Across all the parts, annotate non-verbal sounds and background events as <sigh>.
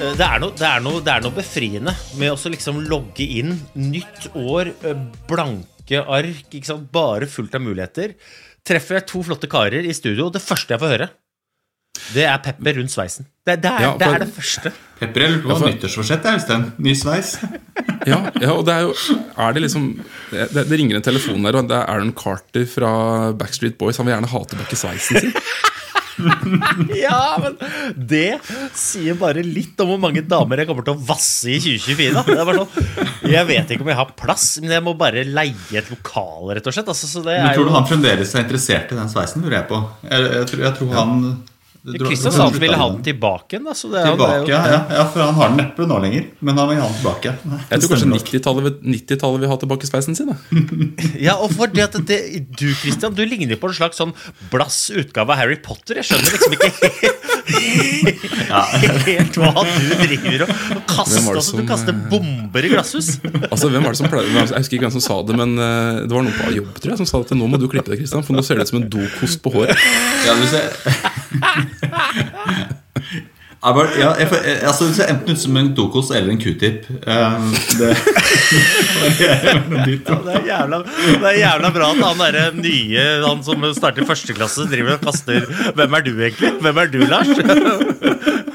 det er, noe, det, er noe, det er noe befriende med å liksom logge inn nytt år, eh, blanke ark, ikke sant? bare fullt av muligheter. Treffer jeg to flotte karer i studio, det første jeg får høre, det er pepper rundt sveisen. Det, det, er, Ja, det for- er det første. Pepper, jeg lurer på hva nyttårsforsett er, Øystein. Ny sveis. <laughs> Ja, ja, og det er jo Er det liksom Det, det ringer en telefon der, og det er Aaron Carter fra Backstreet Boys. Han vil gjerne ha tilbake sveisen sin. <laughs> Ja, men det sier bare litt om hvor mange damer jeg kommer til å vasse i 2024. Da. Det er bare sånn, jeg vet ikke om jeg har plass, men jeg må bare leie et lokal, rett og slett. Altså, så det Men tror du han fremdeles er interessert i den sveisen, lurer jeg på. Jeg, jeg, tror, jeg tror han jeg tror- han... sa han ville ha den tilbake igjen. Da, så det er jo, det er Tilbake, ja, ja, for han har den neppe nå lenger. Men han vil ha den tilbake. Nei, Jeg tror kanskje 90-tallet vil, 90 vil ha tilbake sveisen sin. Da. <laughs> Ja, og for det at det, Du Christian, du ligner på en slags sånn blass utgave av Harry Potter. Jeg skjønner liksom ikke helt, <laughs> <laughs> helt hva du driver og kaster. Altså, du kaster eh, bomber i glasshus. Altså, hvem var det som pleide, Jeg husker ikke hvem som sa det, men eh, det var noen på jobb tror jeg, som sa at nå må du klippe deg, Kristian, for nå ser det ut som en dokost på håret. Ja, du ser Ja, jeg, jeg, altså, Det ser enten ut som en dokos eller en q-tip. Um, det, <laughs> det, er jævla, det er jævla bra at han derre nye Han som starter første klasse, driver og kaster Hvem er du egentlig? Hvem er du, Lars?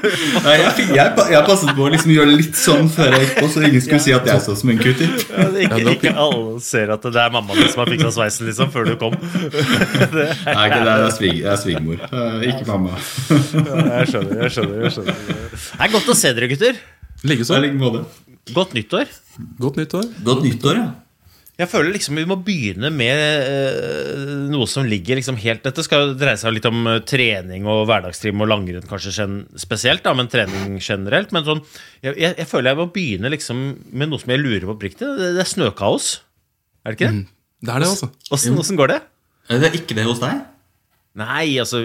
Nei, jeg, jeg, jeg passet på å liksom gjøre det litt sånn før jeg gikk på, så ingen skulle si at jeg så som en q-tip. Ja, ikke, ikke alle ser at det er mammaen din som har fiksa sveisen, liksom, før du kom. <laughs> Det er, Nei, ikke det. Er, svig, det er svigermor. Eh, Ikke mamma. ja, jeg skjønner, jeg skjønner, jeg skjønner. Det er godt å se dere, gutter. Likeså. Godt nyttår. Godt nyttår. Godt nyttår, ja. Jeg føler liksom vi må begynne med eh, noe som ligger liksom helt Dette skal dreie seg litt om eh, trening og hverdagstrim og langrenn kanskje spesielt, da, men trening generelt. Men sånn, jeg, jeg, jeg føler jeg må begynne liksom med noe som jeg lurer på oppriktig. Det, det er snøkaos. Er det ikke det? Det er det, altså. Åssen går det? Det er ikke det hos deg? Nei, altså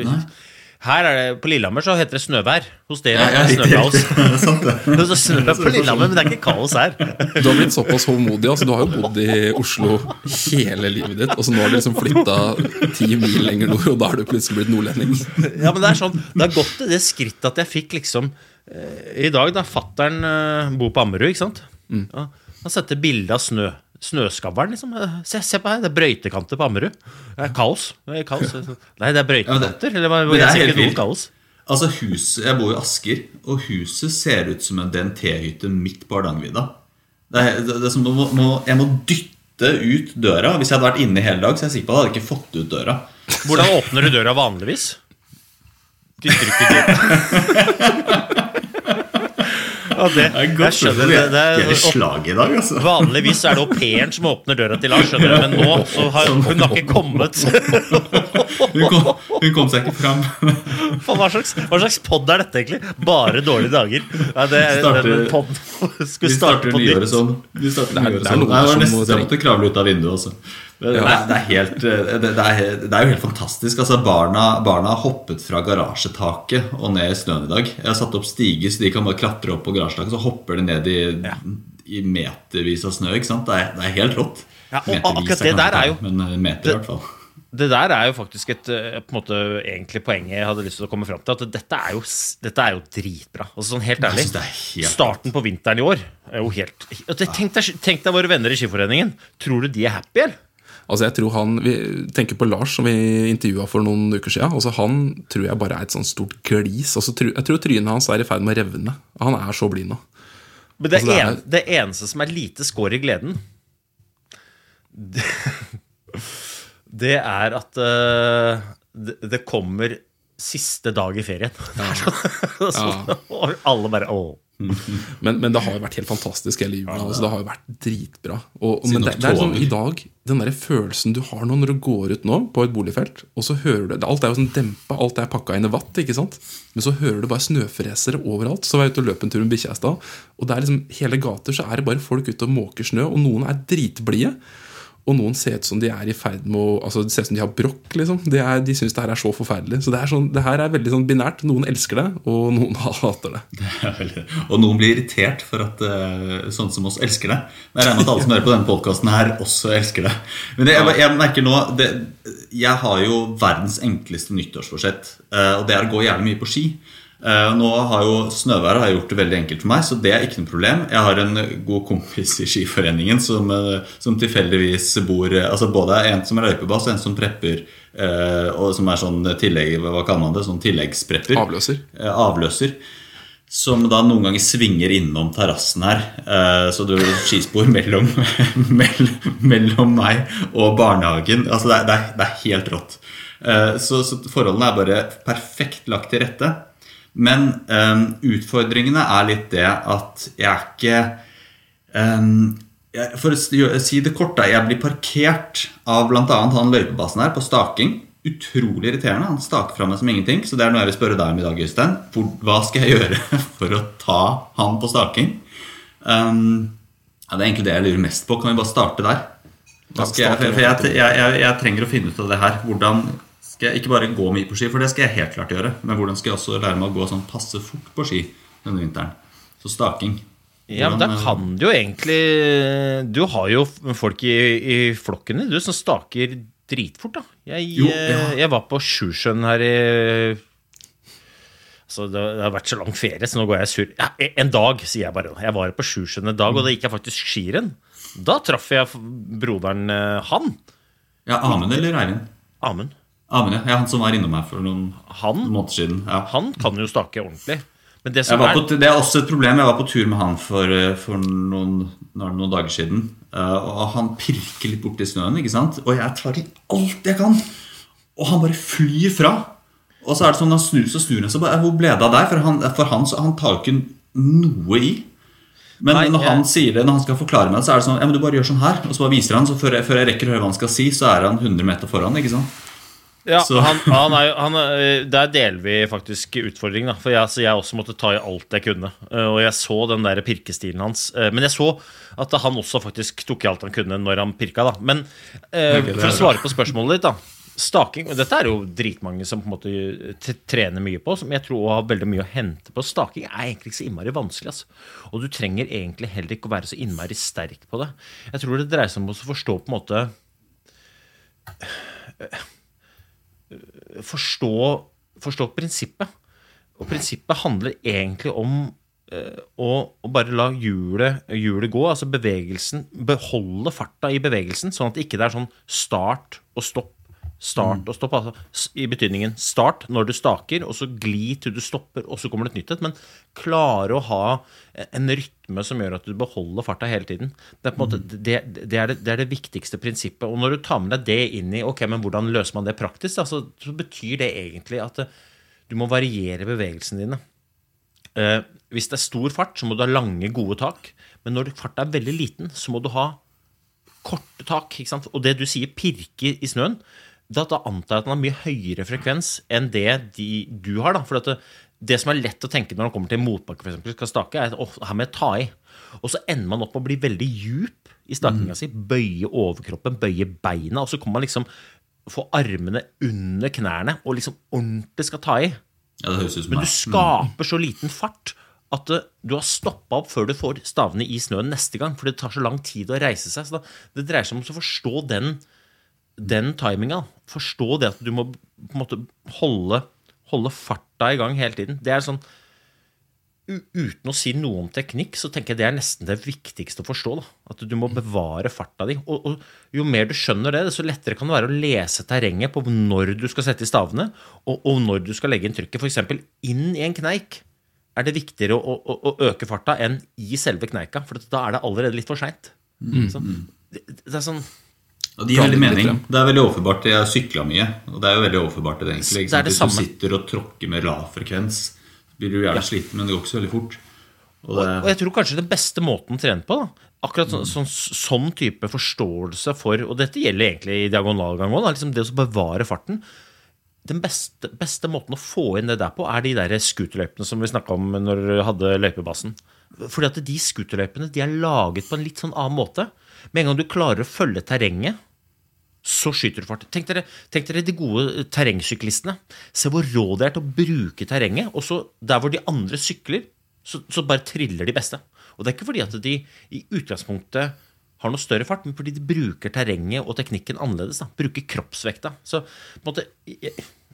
Her er det, På Lillehammer så heter det snøvær. Hos dere Ja, ja, er det snøkaos. <laughs> Det er sant, det. <laughs> Så snø på Lillehammer, men det er ikke kaos her. <laughs> Du har blitt såpass håndmodig. Altså, du har jo bodd i Oslo hele livet ditt, og så nå har du liksom flytta ti mil lenger nord, og da er du plutselig blitt nordlending. Ja, men Det er sånn, det har gått til det skrittet at jeg fikk liksom eh, I dag, da fattern eh, bor på Ammerud, ikke sant? Ja, han setter bilde av snø. Snøskavlen, liksom. Eh, Se, se på her, det er brøytekanter på Ammerud. Det er kaos. Det er kaos. Nei, det er brøytekanter. Eller hva- det er helt kaos. Altså hus, Jeg bor i Asker, og huset ser ut som en DNT-hytte midt på Hardangervidda. Det er, det, det er jeg må dytte ut døra. Hvis jeg hadde vært inne hele dag, så er jeg sikker på at jeg hadde ikke fått ut døra. Hvordan åpner du døra vanligvis? <laughs> Dytter ikke døra <laughs> Ja, det, jeg skjønner det. det er er, slag i dag, altså. Vanligvis er det au pairen som åpner døra til Lars, skjønner du, men nå så har hun har ikke kommet. Hun kom, hun kom seg ikke fram. <laughs> Hva slags, hva slags pod er dette, egentlig? Bare dårlige dager. Nei, det er, Starter- den podden skulle starte på nyåret nytt. sånn. Vi starter Det er- det er sånn. noen det var som nesten måtte kravle ut av vinduet også. Det, det, er, er helt, det, det, er, det er jo helt fantastisk. Altså, barna, barna har hoppet fra garasjetaket og ned i snøen i dag. Jeg har satt opp stiger så de kan bare klatre opp på garasjetaket, så hopper de ned i, i metervis av snø. Det er, det er helt rått. Ja, og akkurat det der er jo- Men eh, meter, i hvert fall. det der er jo faktisk et eh, på måte, egentlig poenget jeg hadde lyst til å komme fram til. At dette er jo, dette er jo dritbra. Altså sånn Helt ærlig. helt Starten på vinteren i år er jo helt Tenk deg, tenk deg våre venner i Skiforeningen. Tror du de er happy, eller? Altså jeg tror han, Vi tenker på Lars, som vi intervjua for noen uker siden. Altså han tror jeg bare er et sånt stort glis. Altså, jeg tror trynet hans er i ferd med å revne. Han er så blid nå. Men det, Altså, det en, det eneste som er lite skår i gleden, det, det er at uh, det, kommer siste dag i ferien. <laughs> så, og alle bare Å. Men, men det har jo vært helt fantastisk hele jula. Altså, det har jo vært dritbra. Og, og, men det, det er sånn i dag Den der følelsen du har nå når du går ut nå på et boligfelt, og så hører du Alt er jo sånn dempa, alt er pakka inn i vatt, ikke sant? Men så hører du bare snøfresere overalt. Så var jeg ute og løp en tur med bikkja i stad, og det er liksom hele gater så er det bare folk ute og måker snø, og noen er dritblide. Og noen ser ut som de er i ferd med å Altså det ser ut som de har brokk. liksom De, er, de syns det her er så forferdelig. Så det, er sånn, det her er veldig sånn binært. Noen elsker det, og noen <laughs> hater det. Og noen blir irritert for at uh, sånne som oss elsker det. Men jeg regner med at alle som hører på denne podkasten her, også elsker det. Men det, jeg, jeg merker nå det, Jeg har jo verdens enkleste nyttårsforsett, eh, og det er å gå jævlig mye på ski. Eh, nå har jo Snøværet har gjort det veldig enkelt for meg, så det er ikke noe problem. Jeg har en god kompis i Skiforeningen som, eh, som tilfeldigvis bor eh, Altså både en som er løypebass, og en som prepper, og som er sånn tillegg, hva kaller man det, sånn tilleggsprepper. Avløser. Avløser. Som da noen ganger svinger innom terrassen her. Så det er skispor <laughs> mellom, mellom meg og barnehagen. Altså det er, det er, helt rått. Så, så forholdene er bare perfekt lagt til rette. Men um, utfordringene er litt det at jeg er ikke um, jeg, For å si det kort, da. Jeg blir parkert av bl.a. han løypebassen her på staking. Utrolig irriterende. Han staker fra meg som ingenting. Så det er noe jeg vil spørre deg om i dag, Øystein. Hva skal jeg <laughs> gjøre for å ta han på staking? Um, ja, det er egentlig det jeg lurer mest på. Kan vi bare starte der? Hva skal jeg, for jeg, jeg, jeg trenger å finne ut av det her. Hvordan skal jeg ikke bare gå mye på ski, for det skal jeg helt klart gjøre. Men hvordan skal jeg også lære meg å gå sånn passe fort på ski denne vinteren? Så staking. Ja, men da eh, kan du jo egentlig Du har jo folk i, i flokken din du, som staker dritfort, da. Jeg, Jo, eh, ja. jeg var på Sjusjøen her i så det det har vært så lang ferie, så nå går jeg sur. Ja, en dag, sier jeg bare. Jeg var på Sjusjøen en dag, og da gikk jeg faktisk skirenn. Da traff jeg broderen eh, han. Ja, Amund eller Eivind? Amund. Amund, ja. ja. Han som var innom her for noen Han, måneder siden. Ja. han kan jo stake ordentlig. Men det som på, det er også et problem. Jeg var på tur med han for, eh, for noen, noen dager siden. eh, Og han pirker litt borti snøen, ikke sant? og jeg tar i alt jeg kan. Og han bare flyr fra. Og så er det sånn han snur, så snur han seg Hvor ble det av deg? For han, for han, så, han tar jo ikke noe i. Men Nei, når han sier det, når han skal forklare meg det, så er det sånn Ja, men du bare gjør sånn her. Og så bare viser han, så før jeg, før jeg rekker å høre hva han skal si, så er han 100 meter foran. ikke sant? Ja, han, han er, han er, Der deler vi faktisk utfordringen. Da. For jeg, så jeg også måtte ta i alt jeg kunne. Eh, Og jeg så den der pirkestilen hans. Eh, Men jeg så at han også faktisk tok i alt han kunne når han pirka. Da. Men eh, for å svare på spørsmålet ditt, da. Staking, Dette er jo dritmange som på en måte trener mye på, som jeg tror har veldig mye å hente på. Staking er egentlig ikke så innmari vanskelig. Altså. Og du trenger egentlig heller ikke å være så innmari sterk på det. Jeg tror det dreier seg om å forstå på en måte forstå, forstå prinsippet. Og prinsippet handler egentlig om eh, å, bare la hjulet, hjulet gå, altså bevegelsen, beholde farta i bevegelsen, sånn at det ikke er sånn start og stopp, start og stopp. Altså, I betydningen start når du staker, og så gli til du stopper, og så kommer det et nytt et. Men klare å ha en rytme som gjør at du beholder farta hele tiden. Det er, måte, det, det, er det, er det viktigste prinsippet. Og når du tar med deg det inn i ok, men hvordan løser man det praktisk, altså, så, betyr det egentlig at du må variere bevegelsene dine. Eh, hvis det er stor fart, så må du ha lange, gode tak. Men når farta er veldig liten, så må du ha korte tak. Og det du sier pirke i snøen, da, da antar jeg at den har mye høyere frekvens enn det de, du har. da, for at det, det som er lett å tenke når man kommer til en motbakke, eksempel, skal stake, er at «Åh, her må jeg ta i. Og så ender man opp med å bli veldig djup i stakinga si. Bøye overkroppen, bøye beina. Og så kommer man liksom få armene under knærne og liksom ordentlig skal ta i. Ja, det høres ut som Men du skaper så liten fart at eh, du har stoppa opp før du får stavene i snøen neste gang. For det tar så lang tid å reise seg. Så det dreier seg om å forstå den den timinga, forstå det at du må på en måte holde, holde farta i gang hele tiden. Det er sånn Uten å si noe om teknikk, så tenker jeg det er nesten det viktigste å forstå. Da. At du må bevare farta di. Og, og jo mer du skjønner det, så lettere kan det være å lese terrenget på når du skal sette i stavene, og, og når du skal legge inn trykket. F.eks. inn i en kneik er det viktigere å, å, å øke farta enn i selve kneika, for da er det allerede litt for seint. Det, det er sånn Og det gir veldig mening. Det er veldig overførbart. Jeg har sykla mye, og det er jo veldig overførbart det egentlig. Det er det Hvis samme. du sitter og tråkker med lav frekvens, blir du gjerne sliten, men det går ikke så veldig fort. Og det, og jeg tror kanskje den beste måten å trene på, da, akkurat sånn, sånn, sånn type forståelse for Og dette gjelder egentlig i diagonalgang òg, liksom det å bevare farten. Den beste, beste måten å få inn det der på, er de der scooterløypene som vi snakka om når vi hadde løypebassen. Fordi at de scooterløypene de er laget på en litt sånn annen måte. Med en gang du klarer å følge terrenget, så skyter du fart. Tenk dere, tenk dere de gode terrengsyklistene. Se hvor rå de er til å bruke terrenget. Og så der hvor de andre sykler, så, så bare triller de beste. Og det er ikke fordi at de i utgangspunktet har noe større fart, men fordi de bruker terrenget og teknikken annerledes. Da. Bruker kroppsvekta. Så måte,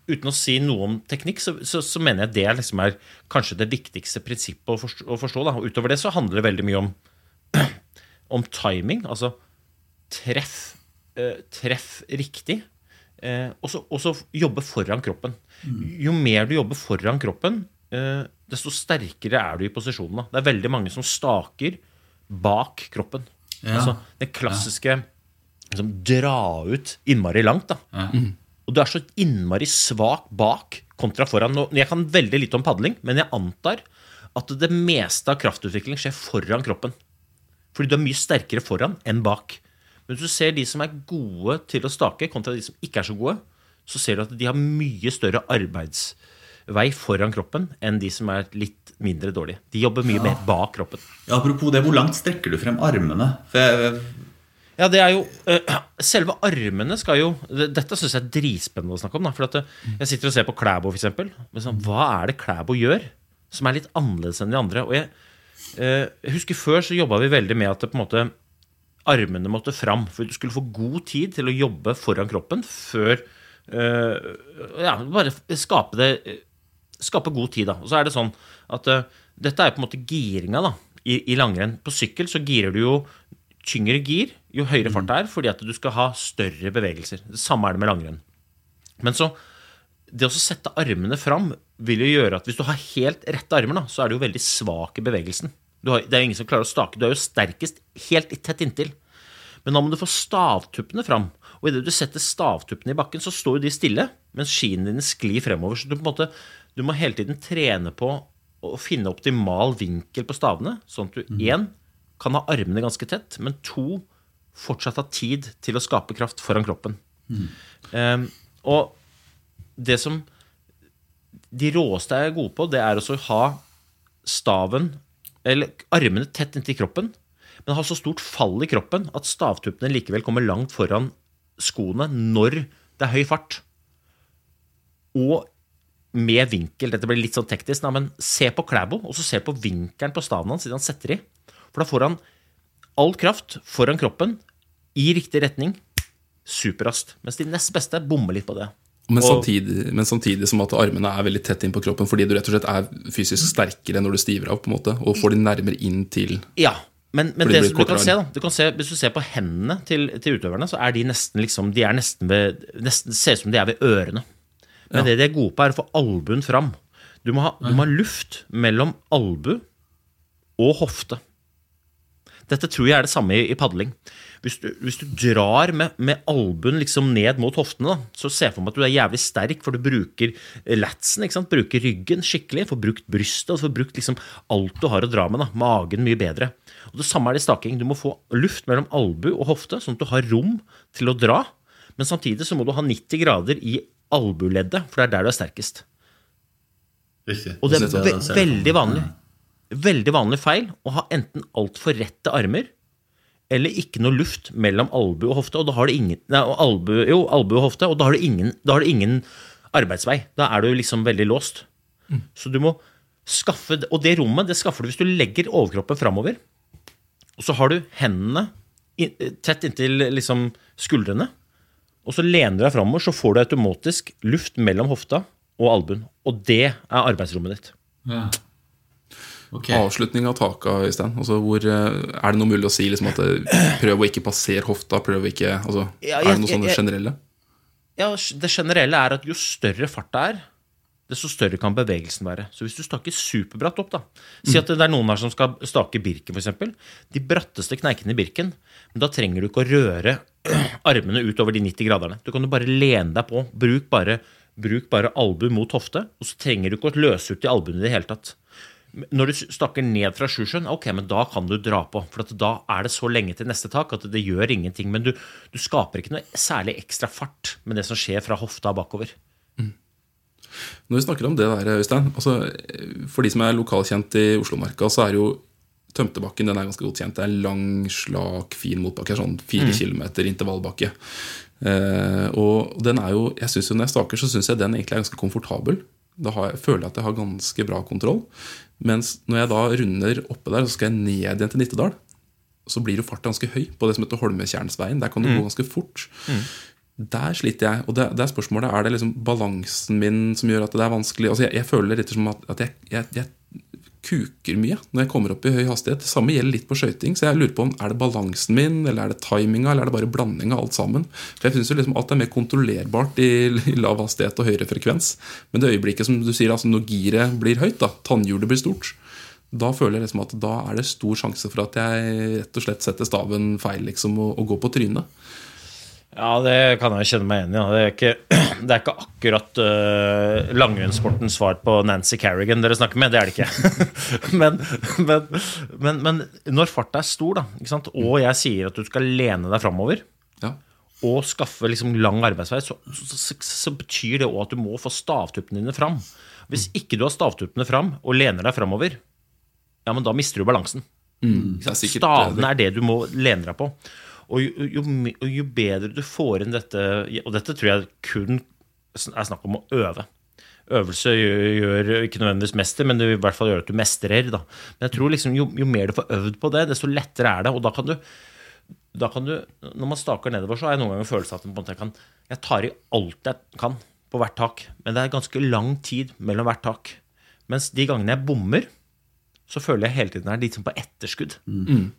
uten å si noe om teknikk, så, så, så mener jeg det liksom er kanskje det viktigste prinsippet å forstå. Å forstå utover det så handler det veldig mye om, om timing. Altså treff, eh, treff riktig. Eh, og så- jobbe foran kroppen. Jo mer du jobber foran kroppen, eh, desto sterkere er du i posisjonen. Da. Det er veldig mange som staker bak kroppen. Ja. Altså det klassiske liksom, dra ut innmari langt. da. Og du er så innmari svak bak kontra foran. Nå, jeg kan veldig lite om padling, men jeg antar at det meste av kraftutvikling skjer foran kroppen. Fordi du er mye sterkere foran enn bak. Men hvis du ser de som er gode til å stake, kontra de som ikke er så gode, så ser du at de har mye større arbeidsvei foran kroppen enn de som er litt mindre dårlige. De jobber mye mer bak kroppen. ja, apropos det, hvor langt strekker du frem armene? Jeg, Ja, det er jo eh, Selve armene skal jo Dette syns jeg er dritspennende å snakke om. Da, for at eh, Jeg sitter og ser på Klæbo, f.eks. Sånn, hva er det Klæbo gjør som er litt annerledes enn de andre? Og jeg, jeg husker Før så jobba vi veldig med at det, på en måte armene måtte fram. For du skulle få god tid til å jobbe foran kroppen før eh, Ja, bare skape det eh, Skape god tid, da. Og så er det sånn at eh, dette er på en måte giringa da, i, i langrenn. På sykkel så girer du jo tyngre gir jo høyere fart det er, fordi at du skal ha større bevegelser. Det samme er det med langrenn. Men så det å sette armene fram vil jo gjøre at hvis du har helt rette armer, da, så er du jo veldig svak i bevegelsen. Du har, det er jo ingen som klarer å stake. Du er jo sterkest helt tett inntil. Men da må du få stavtuppene fram. Og idet du setter stavtuppene i bakken, så står jo de stille, mens skiene dine sklir fremover. Så du, på en måte, du må hele tiden trene på å finne optimal vinkel på stavene, sånn at du én kan ha armene ganske tett, men to fortsatt ha tid til å skape kraft foran kroppen. Ehm, og det som de råeste er gode på, det er også å ha staven, eller armene tett inntil kroppen, men ha så stort fall i kroppen at stavtuppene likevel kommer langt foran skoene når det er høy fart. Og med vinkel. Dette blir litt sånn teknisk, men se på Klæbo, og så se på vinkelen på staven hans siden han setter i. For da får han all kraft foran kroppen i riktig retning superraskt. Mens de nest beste bommer litt på det. Men samtidig, men samtidig som at armene er veldig tett inn på kroppen fordi du rett og slett er fysisk sterkere når du stiver av, på en måte, og får de nærmere inn til Ja, men, men det det du kan se, da du kan se, Hvis du ser på hendene til, til utøverne, så er de nesten liksom De er nesten ved nesten, Ser ut som de er ved ørene. Men det de er gode på, er å få albuen fram. Du må ha, du må ha luft mellom albu og hofte. Dette tror jeg er det samme i, i padling. Hvis du, hvis du drar med, med albuen liksom ned mot hoftene, da, så jeg for meg at du er jævlig sterk, for du bruker latsen, ikke sant? bruker ryggen skikkelig, får brukt brystet, og får brukt liksom alt du har å dra med. da, Magen mye bedre. Og Det samme er det i staking. Du må få luft mellom albu og hofte, sånn at du har rom til å dra. Men samtidig så må du ha 90 grader i albuleddet, for det er der du er sterkest. Riktig. Og det er ve veldig vanlig Veldig vanlig feil å ha enten altfor rette armer eller ikke noe luft mellom albu og hofte. Og da har du ingen, nei, albu, jo, albu og hofte, og da har, du ingen, da har du ingen arbeidsvei. Da er du liksom veldig låst. Så du må skaffe Og det rommet det skaffer du hvis du legger overkroppen framover. Og så har du hendene tett inntil liksom skuldrene. og så lener du deg framover, så får du automatisk luft mellom hofta og albuen. Og det er arbeidsrommet ditt. Ja. Ok. Avslutning av taka, Øystein. Altså, hvor, eh, er det noe mulig å si liksom at prøv å ikke passere hofta? Prøv å ikke, altså, Ja, er det noe sånne generelle? Ja, Det generelle er at jo større fart det er, desto større kan bevegelsen være. Så hvis du staker superbratt opp, da Si at det er noen her som skal stake Birken, f.eks. De bratteste kneikene i Birken. Men da trenger du ikke å røre <clears throat> armene utover de 90 graderne. Du kan jo bare lene deg på. Bruk bare, bruk bare albu mot hofte, og så trenger du ikke å løse ut i albuene i det hele tatt. Når du stakker ned fra sjusjøen, ok, men da kan du dra på. For at da er det så lenge til neste tak at det gjør ingenting. Men du, du skaper ikke noe særlig ekstra fart med det som skjer fra hofta bakover. Når vi snakker om det der, Øystein altså, For de som er lokalkjent i Oslomarka, så er jo Tømtebakken den er ganske godt kjent. Det er lang, slak, fin motbakke. Sånn fire kilometer intervallbakke. Eh, og den er jo, jeg synes jo Når jeg staker, så syns jeg den egentlig er ganske komfortabel. Da har jeg, føler jeg at jeg har ganske bra kontroll. Mens når jeg da runder oppe der, så skal jeg ned igjen til Nittedal. Så blir jo farta ganske høy på det som heter Holmetjernsveien. Der kan du gå ganske fort. Der sliter jeg. Og det, det er spørsmålet er det liksom balansen min som gjør at det er vanskelig. Altså jeg, jeg føler litt som at, at jeg, jeg, jeg kuker mye når jeg kommer opp i høy hastighet. Det samme gjelder litt på skøyting. Så jeg lurer på om er det balansen min, eller er det timinga, eller er det bare blanding av alt sammen. For jeg synes jo liksom alt er mer kontrollerbart i, i lav hastighet og høyere frekvens. Men det øyeblikket som du sier, altså når giret blir høyt, da, tannhjulet blir stort, da føler jeg liksom at da er det stor sjanse for at jeg rett og slett setter staven feil liksom, og, og går på trynet. Ja, det kan jeg kjenne meg igjen i. Ja. Det, er ikke, <clears throat> det er ikke akkurat uh, langrennssportens svar på Nancy Kerrigan dere snakker med. Det er det ikke. <laughs> men, men, men, men når farta er stor, da, ikke sant? og jeg sier at du skal lene deg framover Ja. og skaffe liksom lang arbeidsvei, så, så, så, så betyr det òg at du må få stavtuppene dine fram. Hvis ikke du har stavtuppene fram og lener deg framover, ja, men da mister du balansen. Mm, Stavene er det du må lene deg på. Og jo, jo, jo bedre du får inn dette Og dette tror jeg kun er snakk om å øve. Øvelse gjør, gjør ikke nødvendigvis mester, men det vil i hvert fall gjøre at du mestrer. Da. Men jeg tror liksom, jo, jo mer du får øvd på det, desto lettere er det. Og da kan du, da kan du Når man staker nedover, så har jeg noen ganger følelsen av at jeg, kan, jeg tar i alt jeg kan på hvert tak. Men det er ganske lang tid mellom hvert tak. Mens de gangene jeg bommer, så føler jeg hele tiden er litt sånn på etterskudd.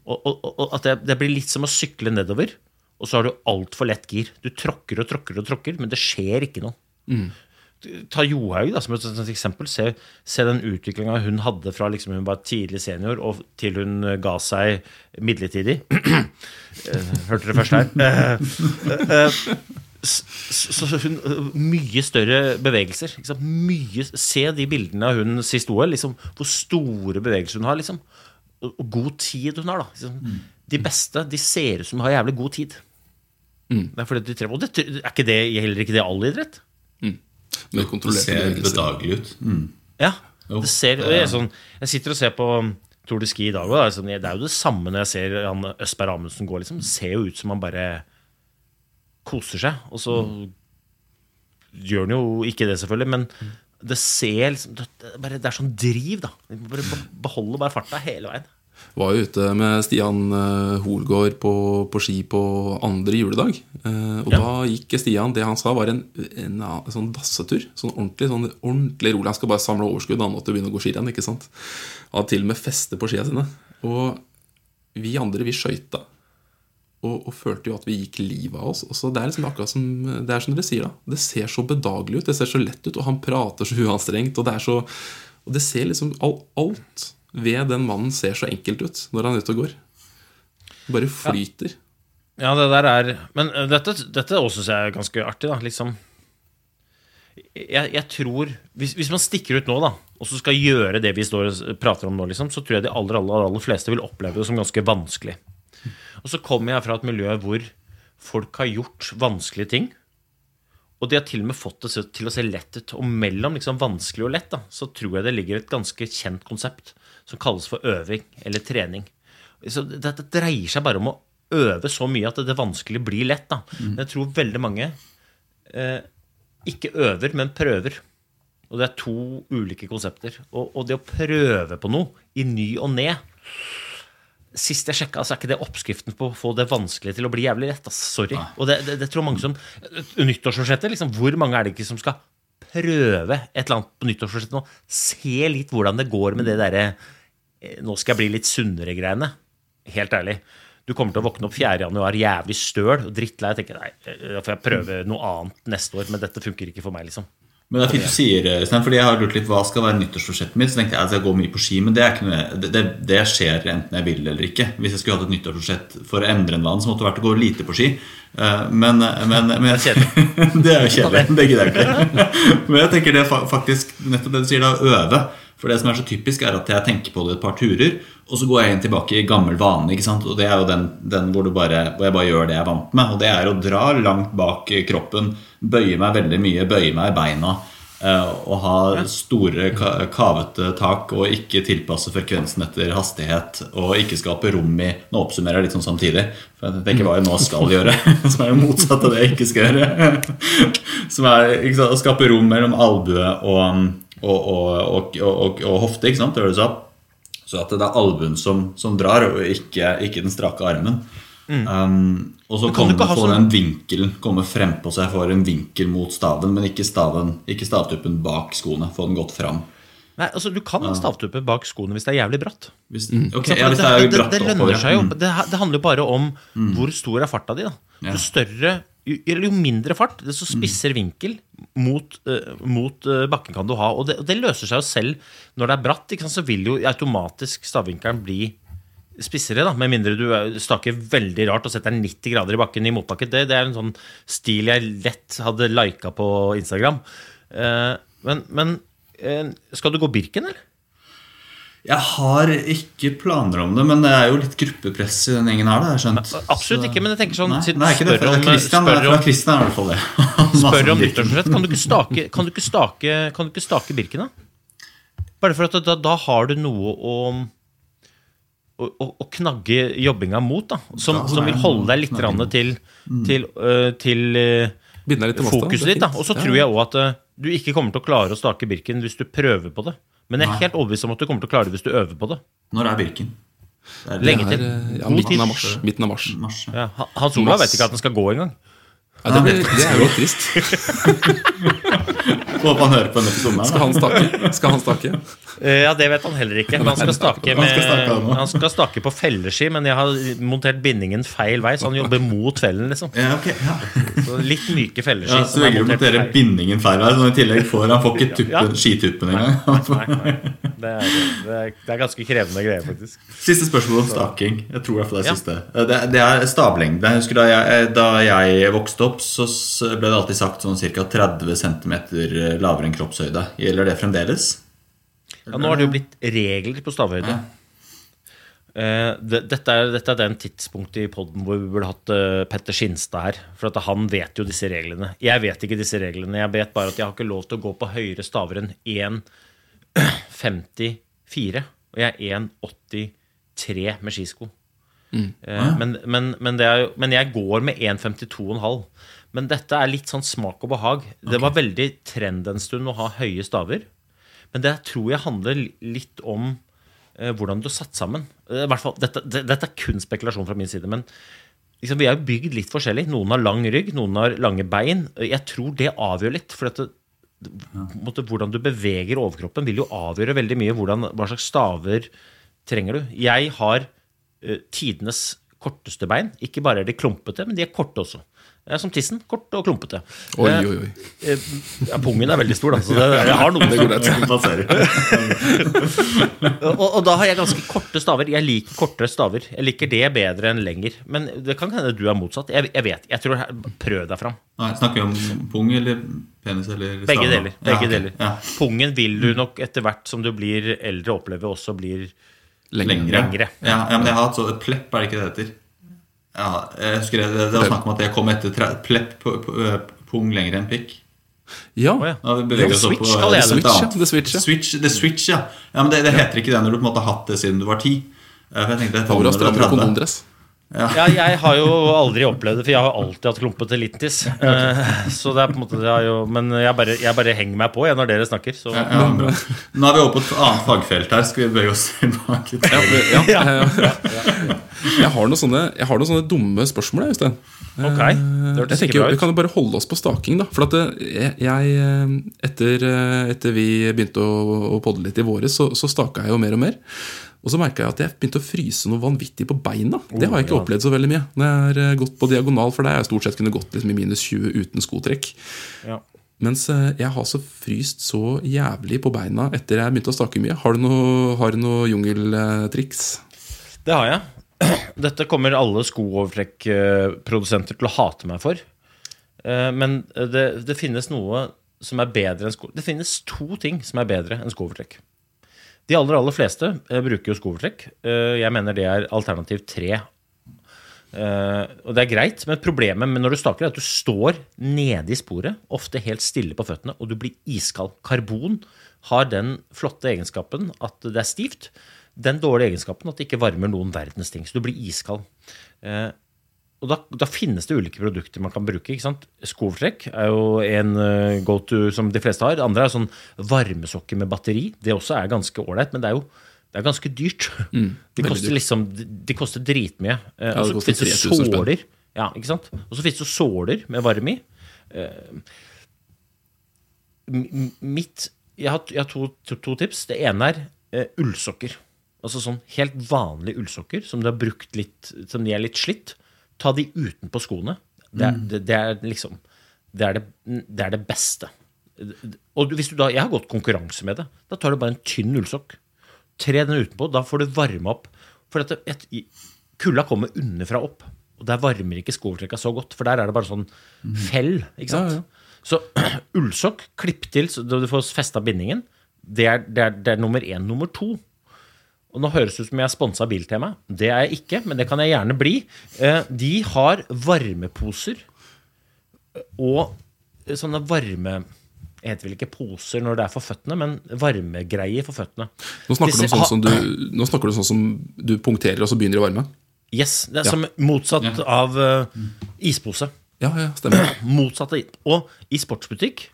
Og, og, og, og at det, det blir litt som å sykle nedover, og så har du altfor lett gir. Du tråkker og tråkker og tråkker, men det skjer ikke noe. Ta Johaug da, som et, et eksempel. Se, se den utviklinga hun hadde fra liksom hun var tidlig senior og til hun eh, ga seg midlertidig. <clears throat> Eh, Hørte dere først her? <laughs> Så hun, mye større bevegelser. Mye, se de bildene av hun sist OL. Liksom, hvor store bevegelser hun har. Liksom. Og, og god tid hun har. Da. Liksom, De beste de ser ut som de har jævlig god tid. Det er fordi de trenger, og det, er ikke det, heller ikke det all idrett? Mm. Det det ser bedagelig ut. Mm. Ja. Det ser, og jeg, er sånn, jeg sitter og ser på Tour de Ski i dag. òg. det, er sånn, det er jo det samme når jeg ser han Østberg Amundsen gå. Liksom. Det ser jo ut som han bare koser seg. Og så gjør han jo ikke det, selvfølgelig, men det ser liksom Det, bare, det er sånn driv, da. Bare be- Beholder bare farta hele veien. Var jo ute med Stian eh, Holgaard på, på ski på andre juledag. Eh, og Ja. da gikk Stian Det han sa, var en, en, en sånn dassetur. Sånn ordentlig sånn ordentlig rolig. Han skal bare samle overskudd. Han måtte begynne å gå skirenn. ikke sant? Han hadde til og med feste på skia sine. Og vi andre, vi skøyta. Og, og følte jo at vi gikk livet av oss. Og så det er liksom akkurat som det er som dere sier da Det ser så bedagelig ut, det ser så lett ut, og han prater så uanstrengt. Og det er så Og det ser liksom Alt ved den mannen ser så enkelt ut når han er ute og går. Bare flyter. Ja, det der er Men øh, dette, dette også syns jeg er ganske artig, da. Liksom jeg, jeg tror hvis, hvis man stikker ut nå, da, og så skal gjøre det vi står og prater om nå, liksom, så tror jeg de aller, aller, aller fleste vil oppleve det som ganske vanskelig. Og så kommer jeg fra et miljø hvor folk har gjort vanskelige ting. Og de har til og med fått det til å se lett ut. Og mellom liksom vanskelig og lett da, så tror jeg det ligger et ganske kjent konsept som kalles for øving eller trening. Så dette dreier seg bare om å øve så mye at det vanskelig blir lett. Da. Men jeg tror veldig mange eh, ikke øver, men prøver. Og det er to ulike konsepter. Og, og det å prøve på noe i ny og ne Sist jeg sjekka, så er ikke det oppskriften på å få det vanskelig til å bli jævlig lett. Ass. Sorry. Og det, det, det tror mange som Nyttårsforsettet, liksom, hvor mange er det ikke som skal prøve et eller annet på nyttårsforsettet nå? Se litt hvordan det går med det derre eh, Nå skal jeg bli litt sunnere-greiene. Helt ærlig. Du kommer til å våkne opp 4. januar jævlig støl og drittlei. Jeg tenker nei, eh, da får jeg prøve noe annet neste år, men dette funker ikke for meg, liksom. Men det er fint du sier, Øystein, fordi jeg har lurt litt hva skal være nyttårsforsettet mitt. Så tenkte jeg at jeg går mye på ski, men det, noe, det, det, det skjer enten jeg vil eller ikke. Hvis jeg skulle hatt et nyttårsforsett for å endre en vane, så måtte det vært å gå lite på ski. Eh, Men, men, men jeg, <laughs> det er jo kjedelig. Det gidder jeg ikke. <laughs> Men jeg tenker det faktisk nettopp det du sier, da, øve. For det som er så typisk, er at jeg tenker på det et par turer, og så går jeg inn tilbake i gammel vane. ikke sant? Og det er jo den, den hvor, du bare, hvor jeg bare gjør det jeg er vant med. Og det er å dra langt bak kroppen, bøye meg veldig mye, bøye meg i beina. eh, Og ha store, kavete tak og ikke tilpasse frekvensen etter hastighet. Og ikke skape rom i Nå oppsummerer jeg litt sånn samtidig, for jeg tenker hva jeg nå skal gjøre. <laughs> Som er det motsatte av det jeg ikke skal gjøre. <laughs> Som er sant, å skape rom mellom albue og, og, og, og, og, og hofte. ikke sant, det var det du sa. Så at det er albuen som, som drar, og ikke, ikke den strake armen. Um, og så kan kan du du ikke ha få sånn- den vinkelen, komme frempå seg, får en vinkel mot staven, men ikke, staven, ikke stavtuppen bak skoene. Få den godt fram. Nei, altså Du kan ha stavtuppe bak skoene hvis det er jævlig bratt. Hvis, okay, ja, hvis det det, er det, det, det lønner oppover, seg jo. Mm. Det, det handler jo bare om hvor stor er farta di. da Ja. Jo større jo, jo mindre fart, desto spisser vinkel mot, uh, mot uh, bakken kan du ha. Og det, og det løser seg jo selv når det er bratt. Ikke sant? Så vil jo automatisk stavvinkelen bli spissere, da med mindre du eh, staker veldig rart og setter 90 grader i bakken i motbakke. Det, det er en sånn stil jeg lett hadde lika på Instagram. Eh, men men eh, skal du gå Birken, eller? Jeg har ikke planer om det, men det er jo litt gruppepress i den gjengen her. Da, jeg skjønt. Absolutt Så- ikke, men jeg tenker sånn Nei, nei, ikke det. om- Fra Christian, fra Christian er det i hvert fall det. <laughs> Spør om nyttårsforsett. Kan kan kan du ikke stake Birken, da? Bare for at da, da har du noe å å, å, å knagge jobbinga mot, da. Som, ja, som vil holde deg litt til, til, uh, til uh, Binde deg litt til fokuset ditt. Og så Ja, tror jeg òg at uh, du ikke kommer til å klare å stake Birken hvis du prøver på det. Men jeg er helt overbevist om at du kommer til å klare det hvis du øver på det. Når er Birken? Det er Lenge til. ja, midten av mars. Midten av mars. Mars, ja. Ja, Hans Olav vet ikke at den skal gå engang. Ja, det, blir, det er jo litt trist. <laughs> Håper han hører på denne episoden. Skal han stake? Skal han stake? Eh, Ja, Det vet han heller ikke. Han skal stake, med, han skal stake på felleski, men jeg har montert bindingen feil vei, så han jobber mot fellen. liksom Ja, okay, ja. Så Litt myke felleski. Ja, så velger du å montere feil. bindingen feil vei, så i tillegg får han får ikke tuppen, Ja. skituppen engang. Det, det, det er ganske krevende greier, faktisk. Siste spørsmål om staking. Jeg tror i hvert fall det er siste. Det, det er stablengde. Jeg husker da jeg, da jeg vokste opp, så ble det alltid sagt sånn ca. 30 cm lavere enn kroppshøyde. Gjelder det fremdeles? Ja, nå har det jo blitt regler på stavhøyde. Det, dette, er, dette er den tidspunktet i poden hvor vi burde hatt eh, Petter Skinstad her. For at han vet jo disse reglene. Jeg vet ikke disse reglene. Jeg vet bare at jeg har ikke lov til å gå på høyere staver enn 1,54. <clears throat> Og jeg er 1,83 med skisko. Eh, men, men, men, det er, jo- men jeg går med 1,52,5. Men dette er litt sånn smak og behag. Det var veldig trend en stund å ha høye staver. Men det tror jeg handler litt om eh, hvordan du er satt sammen. Eh, hvert fall, dette, det, dette er kun spekulasjon fra min side. Men liksom, vi er jo bygd litt forskjellig. Noen har lang rygg, noen har lange bein. Jeg tror det avgjør litt. For dette, det, måte, hvordan du beveger overkroppen, vil jo avgjøre veldig mye hvordan, hva slags staver trenger du. Jeg har tidenes korteste bein. Ikke bare er de klumpete, men de er korte også. Det er som tissen. Kort og klumpete. Oi, Eh, oi, oi. eh, ja, pungen er veldig stor, da. Så jeg har noe og, og da har jeg ganske korte staver. Jeg liker kortere staver. Jeg liker det bedre enn lenger. Men det kan hende du er motsatt. Jeg, jeg vet. Jeg tror Prøv deg fram. Nei, snakker vi om pung eller penis eller Begge deler. Begge ja, okay. deler. Ja. Pungen vil du nok etter hvert som du blir eldre, oppleve også blir. Lengre. Lengre. Ja, ja, men jeg har hatt så plepp, er det ikke det det heter? Ja, jeg husker det, det, det var snakk om at jeg kom etter tre, plepp på, på, pung lengre enn pikk. Ja. Ja. Opp switch på kaller jeg det. et Switch, ja. The switch, ja. Switch, the switch, ja. ja men det, det heter ikke det når du på en måte har hatt det siden du var ti. For jeg tenkte Da var det 30. kondomdress. Ja, jeg har jo aldri opplevd det, for jeg har alltid hatt klumpete littis. Eh, Så det er på en måte det er jo, Men jeg bare, jeg bare henger meg på jeg, når dere snakker. Så. Ja, bra. Nå er vi over på et annet fagfelt her. Skal vi bøye oss tilbake Ja, Ja, ja. Jeg har noen sånne, jeg har noen sånne dumme spørsmål, jeg, Øystein. Okay. det Jeg tenker, Vi kan jo bare holde oss på staking, da. For at jeg, jeg eh, etter, eh, etter vi begynte å, å podde litt i våres, så, så staka jeg jo mer og mer. Og så merka jeg at jeg begynte å fryse noe vanvittig på beina. Det har jeg ikke opplevd så veldig mye. Når jeg har eh, gått på diagonal, for der har jeg stort sett kunne gått liksom i minus 20 uten skotrekk. Ja. Mens eh, jeg har så fryst så jævlig på beina etter jeg begynte å stake mye. Har du noe, noe jungeltriks? Det har jeg. <clears throat> Dette kommer alle skoovertrekkprodusenter til å hate meg for. Eh, Men det, det finnes noe som er bedre enn sko... Det finnes to ting som er bedre enn skoovertrekk. De aller, aller fleste eh, bruker jo skovertrekk. Eh, Jeg mener det er alternativ tre. Eh, og det er greit, men problemet når du staker, er at du står nede i sporet, ofte helt stille på føttene, og du blir iskald. Karbon har den flotte egenskapen at det er stivt. Den dårlige egenskapen at det ikke varmer noen verdens ting. Så du blir iskald. Og da, da finnes det ulike produkter man kan bruke. ikke sant? Skovtrekk er jo en eh, go-to som de fleste har. Det andre er sånn varmesokker med batteri. Det også er ganske ålreit, men det er jo det er ganske dyrt. Mm, <laughs> de, koster dyrt. liksom, de, de koster dritmye. Eh, Ja, og så fins det såler. Ja, ikke sant? Og så finnes det såler med varme i. Eh, mitt Jeg har, jeg har to, to, to tips. Det ene er eh, ullsokker. Altså sånn helt vanlige ullsokker som de har brukt litt Som de er litt slitt. Ta de utenpå skoene. Det er, det, det er liksom det er det, det er det beste. Og hvis du da, Jeg har gått konkurranse med det. Da tar du bare en tynn ullsokk. Tre den utenpå. Da får du varme opp. For at et, kulda kommer underfra opp. Og der varmer ikke skovertrekka så godt, for der er det bare sånn fell. ikke sant? Ja, ja. Så <clears throat> ullsokk, klipp til så du får festa bindingen. Det er, det, er, det er nummer én. Nummer to og nå høres det ut som jeg er sponsa Biltema. Det er jeg ikke, men det kan jeg gjerne bli. Eh, De har varmeposer og sånne varme Jeg heter vel ikke poser når det er for føttene, men varmegreier for føttene. Nå snakker, Disse du om sånn som du, nå snakker du sånn som du punkterer, og så begynner det å varme? Yes, det er som motsatt av uh, ispose. Ja, ja, stemmer. <clears throat> Motsatt av Og i sportsbutikk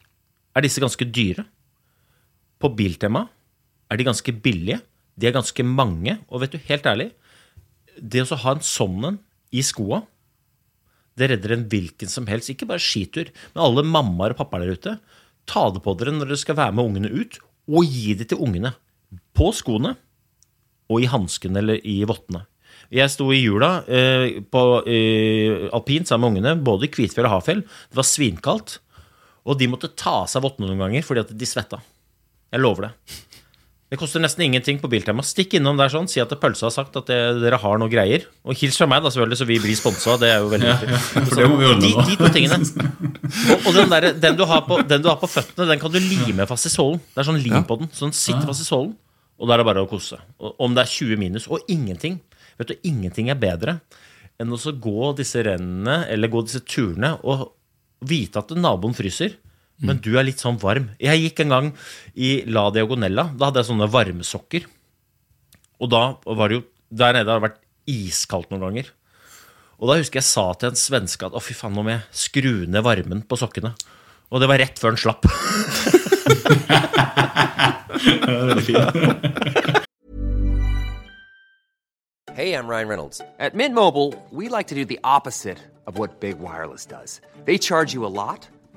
er disse ganske dyre. På Biltema er de ganske billige. De er ganske mange. Og vet du, helt ærlig, det å ha en sånn en i skoa, det redder en hvilken som helst, ikke bare skitur, men alle mammaer og pappaer der ute. Ta det på dere når dere skal være med ungene ut, og gi det til ungene. På skoene, og i hanskene eller i vottene. Jeg sto i jula eh, på eh, alpint sammen med ungene, både i Kvitfjell og Hafjell. Det var svinkaldt. Og de måtte ta av seg vottene noen ganger fordi at de svetta. Jeg lover det. Det koster nesten ingenting på Biltema. Stikk innom der sånn, si at pølsa har sagt at det, dere har noe greier. Og hils fra meg, da, selvfølgelig, så vi blir sponsa. Det er jo veldig viktig. Ja, vi de, de to tingene. Og, og den, der, den, du har på, den du har på føttene, den kan du lime fast i sålen. Det er sånn lim på den, så den sitter fast i sålen. Og da er det bare å kose. Og, om det er 20 minus. Og ingenting. Vet du, ingenting er bedre enn å så gå disse rennene eller gå disse turene og vite at naboen fryser. Men du er litt sånn varm. Jeg gikk en gang i La Diagonella. Da hadde jeg sånne varmesokker. Og da var det jo Der nede har det vært iskaldt noen ganger. Og da husker jeg sa til en svenske at å fy faen, nå må jeg skru ned varmen på sokkene. Og det var rett før den slapp. <laughs> Hey, I'm Ryan Reynolds. At Mint Mobile, we like to do the of what Big Wireless. They charge you a lot,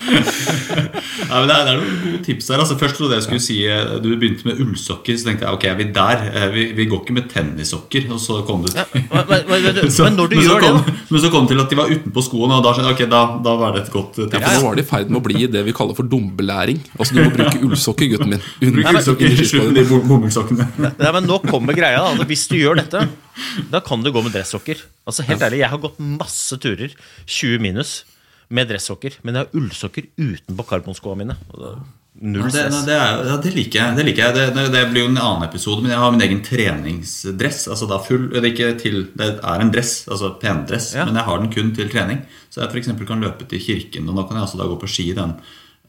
Nei, men det, er, det er noen gode tips her. Altså, først trodde jeg skulle si eh, Du begynte med ullsokker, så tenkte jeg ok, er vi der? Eh, Vi, vi går ikke med tennissokker. Og så kom du Men, men, men, så, men når du gjør kom, det Men så kom det til at de var utenpå skoene, og da skjønte jeg ok, da, da var det et godt tips. Ja, for Nå var det i ferd med å bli det vi kaller for dumbelæring. Altså Du må bruke ullsokker, gutten min. <laughs> Bruk ullsokker, slutt med de bomullssokkene. Nei, men Nå kommer greia. da. Altså, hvis du gjør dette, da kan du gå med dressokker. Altså helt ærlig, Jeg har gått masse turer, 20 minus, med dressokker. Men jeg har ullsokker utenpå karbonskoa mine. Det er Null Det, stress. det, er, ja, det liker jeg. Det, liker jeg. Det, det, det blir jo en annen episode, men jeg har min egen treningsdress. Altså da full, det, er ikke til, det er en dress, altså pendress, Ja. men jeg har den kun til trening. Så jeg f.eks. kan løpe til kirken, og da kan jeg også da gå på ski i den.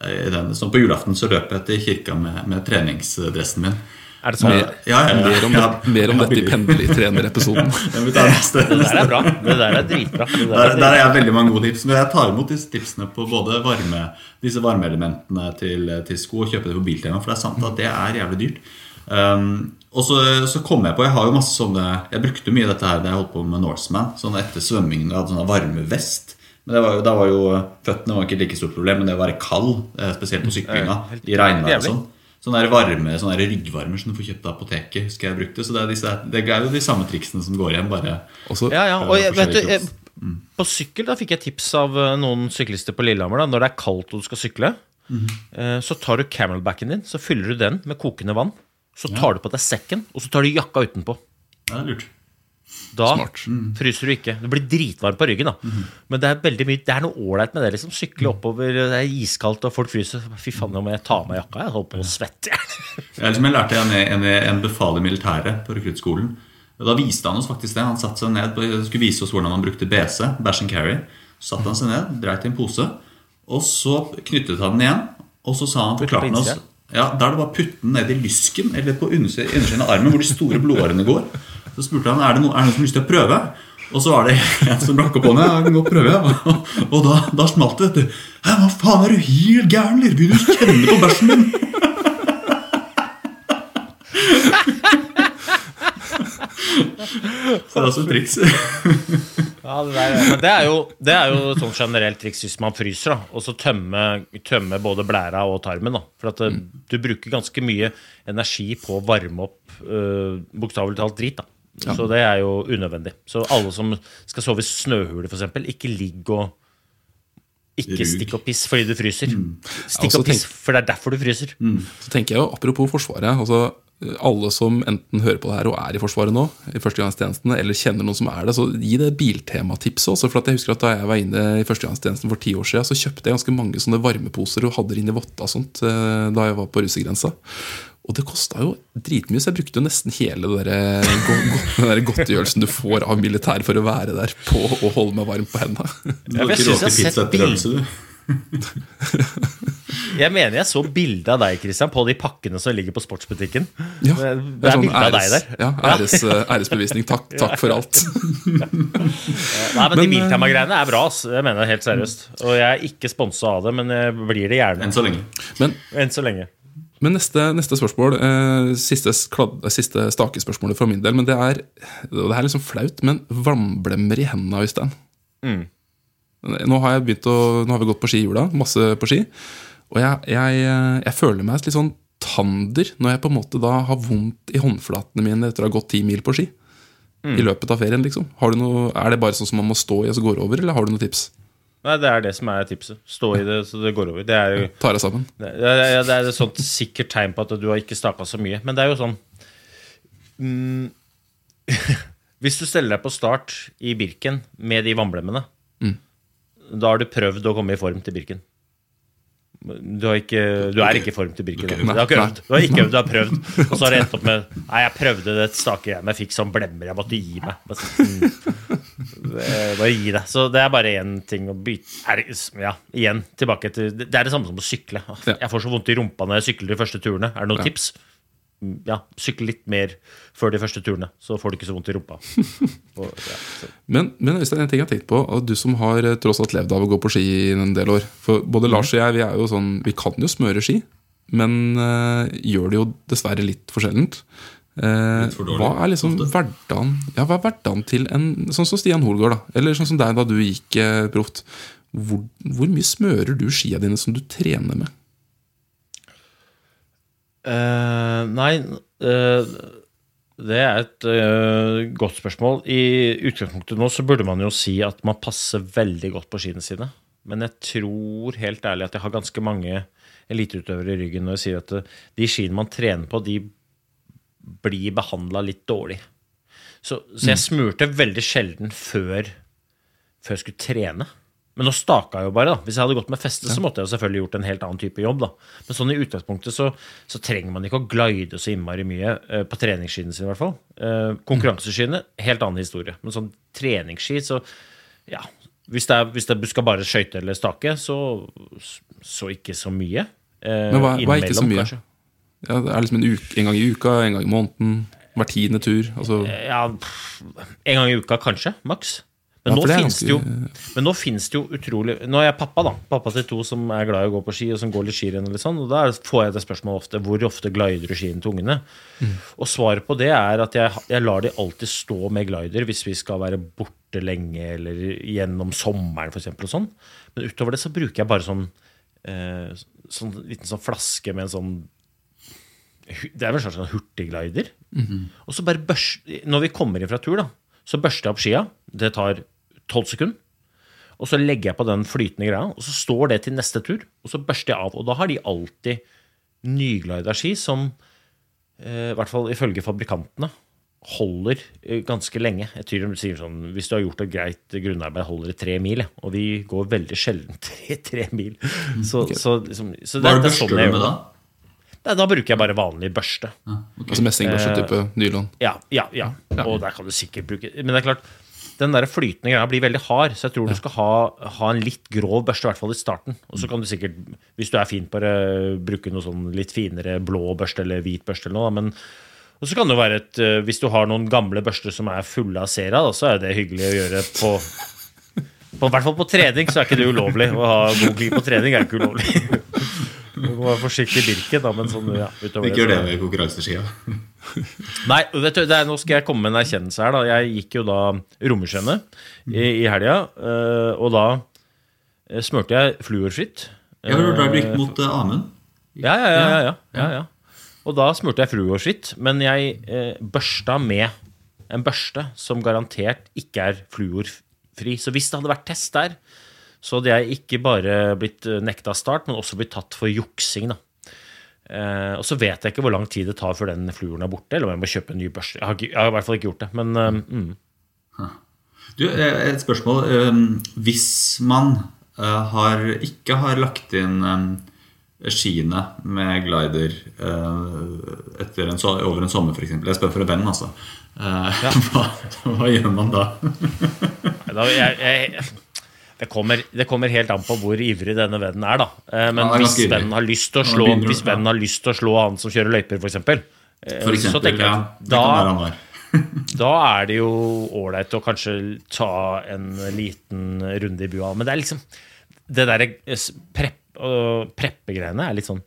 eh, den. Sånn på julaften så løper jeg til kirka med, med treningsdressen min. Er det sånn? Mer, Ja, ja, ja. mer om, Ja, det, mer om ja, dette i pendlertrenerepisoden. <laughs> Det der er bra. Det der er dritbra. Det der Der, er der er jeg veldig mange gode tips. Men jeg tar imot disse tipsene på både varme, disse varmeelementene til, til sko og kjøpe det på Biltema, for det er sant at det er jævlig dyrt. Um, og så, så kom jeg på Jeg har jo masse sånne Jeg brukte mye dette her da jeg holdt på med Norseman. Sånn etter svømmingen jeg hadde varme varmevest. Men det var, jo- da var jo føttene var ikke et like stort problem, men det å være kald, eh, spesielt på syklinga, i regnvær og sånn. Sånne der varme, sånne der ryggvarmer som du får kjøpt av apoteket. husker jeg brukte Så det er, disse, det er jo de samme triksene som går igjen, bare også, Ja, ja. Og jeg, vet du, jeg, på sykkel da fikk jeg tips av eh, noen syklister på Lillehammer. da Når det er kaldt og du skal sykle, eh, så tar du camelbacken din Så fyller du den med kokende vann. Så tar du på deg sekken, og så tar du jakka utenpå. Ja, det er lurt. Da Smart. fryser du ikke. Du blir dritvarm på ryggen. da Men det er veldig mye Det er noe ålreit med det. liksom Sykle oppover, det er iskaldt, og folk fryser. Fy faen, nå må jeg ta av meg jakka. Jeg holder på å svette. Jeg, <laughs> liksom, jeg lærte en, en, en befal i militæret på rekruttskolen. Da viste han oss faktisk det. Han satte seg ned skulle vise oss hvordan man brukte BC. Bash and carry. Så satte han seg ned, dreit i en pose, og så knyttet han den igjen. Og så sa han forklarte han oss ja, Da er det bare å putte den ned i lysken eller på undersiden av armen, hvor de store blodårene går. Så spurte han er det noen, er det noen som har lyst til å prøve. Og så var det <laughs> en som rakk opp hånda. Ja, kan godt prøve, ja. <laughs> Og da, da smalt det. vet du. Hva faen, er du helt gæren? Vil du kjenne på bæsjen min? <laughs> Så det er også et triks. Ja, det, der, det er jo, det er jo sånn generelt triks hvis man fryser. da Og så tømme, tømme både blæra og tarmen. da For at mm. du bruker ganske mye energi på å varme opp uh, bokstavelig talt drit. da Så det er jo unødvendig. Så alle som skal sove i snøhule, f.eks., ikke ligg og ikke stikk og piss fordi du fryser. Stikk og piss, tenk- for det er derfor du fryser. Så tenker jeg jo, Apropos Forsvaret. altså Alle som enten hører på det her og er i Forsvaret nå, i førstegangstjenesten, eller kjenner noen som er det, så gi det biltematipset også. for at jeg husker at Da jeg var inne i førstegangstjenesten for ti år siden, så kjøpte jeg ganske mange sånne varmeposer og hadde det inni i votta og sånt eh, da jeg var på russegrensa. Og det kosta jo dritmye, så jeg brukte jo nesten hele det der, eh, den der godtgjørelsen du får av militær for å være der på å holde meg varm på men jeg har sett mener jeg så bilde av deg Christian, på de pakkene som ligger på sportsbutikken. Ja, det, er, det er sånn bilde av deg der. Ja, æres, eh, æresbevisning. Takk, <laughs> takk for alt. Nei, men, de Men, De Biltema-greiene er bra. ass. Jeg mener det helt seriøst. Og jeg er ikke sponsa av det, men jeg blir det gjerne. Enn så lenge. Men Enn så lenge. Men neste, neste spørsmål, eh, siste, kladd, siste stakespørsmålet for min del, men det er, det er liksom flaut, men vannblemmer i hendene, Øystein. Nå har jeg begynt å, nå har vi gått på ski i jula, masse på ski, og jeg, jeg, eh, jeg føler meg litt sånn tander når jeg på en måte da har vondt i håndflatene mine etter å ha gått ti mil på ski. I løpet av ferien, liksom. Har du noe, er det bare sånn som man må stå i og så går det over, eller har du noen tips? Nei, Det er det som er tipset. Stå i det så det går over. Det er jo Ta deg sammen. det er, det er et sånt sikkert tegn på at du har ikke staka så mye. Men det er jo sånn mm, <laughs> Hvis du steller deg på start i Birken med de vannblemmene, da har du prøvd å komme i form til Birken. Du, ikke, du er ikke i form til Birken. Du har ikke øvd. Du har ikke øvd, du har prøvd. Og så har det endt opp med Nei, jeg prøvde det staket men jeg fikk sånn blemmer. Jeg måtte gi meg. Bare, sånn, mm. bare gi deg. Så det er bare én ting å bytte er, Ja, igjen, tilbake til Det er det samme som å sykle. Jeg får så vondt i rumpa når jeg sykler de første turene. Er det noen tips? Ja, sykle litt mer før de første turene, så får du ikke så vondt i rumpa. <laughs> Og, ja. Men, men Øystein, en ting jeg har tenkt på, og du som har eh, tross alt levd av å gå på ski i en del år For både Lars og jeg vi er jo sånn, vi kan jo smøre ski, men uh, gjør det jo dessverre litt for sjeldent. Uh, hva er liksom hverdagen Ja, hva er hverdagen til en sånn som Stian Holgaard, da? Eller sånn som deg da du gikk uh, proft. hvor, hvor mye smører du skia dine som du trener med? Eh, nei, uh, det er et uh, godt spørsmål. I utgangspunktet nå så burde man jo si at man passer veldig godt på skiene sine. Men jeg tror helt ærlig at jeg har ganske mange eliteutøvere i ryggen når jeg sier at de skiene man trener på, de blir behandla litt dårlig. Så, så jeg smurte veldig sjelden før, før jeg skulle trene. Men nå staka jeg jo bare. da. Hvis jeg hadde gått med feste, så måtte jeg jo selvfølgelig gjort en helt annen type jobb. da. Men sånn i utgangspunktet så, så trenger man ikke å glide så innmari mye, eh, på treningsskiene sine i hvert fall. Eh, konkurranseskiene, helt annen historie. Men sånn treningsski, så ja Hvis det er, hvis det er, du skal bare skøyte eller stake, så, så ikke så mye. Eh, Men hva, hva er ikke så mye? Ja, det er liksom en, uke, en gang i uka, en gang i måneden, hver tiende tur. Altså, Ja, pff, en gang i uka kanskje, maks. Men, Ja, nå det det jo, men nå finnes det jo utrolig Nå er jeg pappa, da. Pappa til to som er glad i å gå på ski, og som går litt skirenn. og litt sånn, og Da får jeg det spørsmålet ofte hvor ofte glider du skien til ungene. Og svaret på det er at jeg, jeg lar de alltid stå med glider hvis vi skal være borte lenge eller gjennom sommeren f.eks. og sånn. Men utover det så bruker jeg bare sånn eh, sånn liten sånn flaske med en sånn det er vel en slags sånn hurtigglider. Og så bare børs, Når vi kommer inn fra tur, da, så børster jeg opp skia. Det tar tolv sekunder. Og så legger jeg på den flytende greia, og så står det til neste tur. Og så børster jeg av. Og da har de alltid nyglida ski som, eh, i hvert fall ifølge fabrikantene, holder eh, ganske lenge. Jeg tror de sier sånn Hvis du har gjort et greit grunnarbeid, holder det tre mil. Og vi går veldig sjelden <laughs> tre, tre mil. Så, så, liksom, så Hva er det er sånn jeg med gjør det. Nei, da bruker jeg bare vanlig børste. altså messingbørste-type nylon. Ja, ja, ja. Og der kan du sikkert bruke Men det er klart, den der flytende greia blir veldig hard, så jeg tror du skal ha, ha en litt grov børste, i hvert fall i starten. Og så kan du sikkert, hvis du er fin på det, bruke noe sånn litt finere blå børste eller hvit børste eller noe. Men og så kan det være et eh, Hvis du har noen gamle børster som er fulle av sera, da, så er det hyggelig å gjøre på på, I hvert fall på trening så er ikke det ulovlig. Å ha god glid på trening er ikke ulovlig. <laughs> Du må være forsiktig i Birken, da, men sånn, ja, utover Ikke gjør det med konkurranseskia. <laughs> Nei, vet du, det er, nå skal jeg komme med en erkjennelse her. da Jeg gikk jo da Rommersjøene i, i helga, eh, og da eh, smurte jeg fluorfritt. Jeg har hørt har blitt mot eh, Amund. Ja, ja, ja, ja, ja, ja, ja. Og da smurte jeg fluorfritt, men jeg børsta med en børste som garantert ikke er fluorfri. Så hvis det hadde vært test der, så hadde jeg ikke bare blitt eh, nekta start, men også blitt tatt for juksing. da. Eh, og så vet jeg ikke hvor lang tid det tar før den fluoren er borte, eller om jeg må kjøpe en ny børste. Jeg har, jeg har i hvert fall ikke gjort det, men eh, mm. Du, et spørsmål. Hvis man har, ikke har lagt inn skiene med glider en, over en sommer, f.eks. Jeg spør for en venn, altså. Ja. <laughs> hva, hva gjør man da? Da, jeg, jeg, det, kommer, det kommer helt an på hvor ivrig denne vennen er, da. Eh, Men ja, hvis vennen har lyst til å slå begynner Hvis vennen har lyst til å slå han som kjører løyper, f.eks., eksempel, så tenker jeg ja, da, <laughs> <laughs> da er det jo ålreit å kanskje ta en liten runde i bua. Men det er liksom Det derre prep, preppegreiene er litt sånn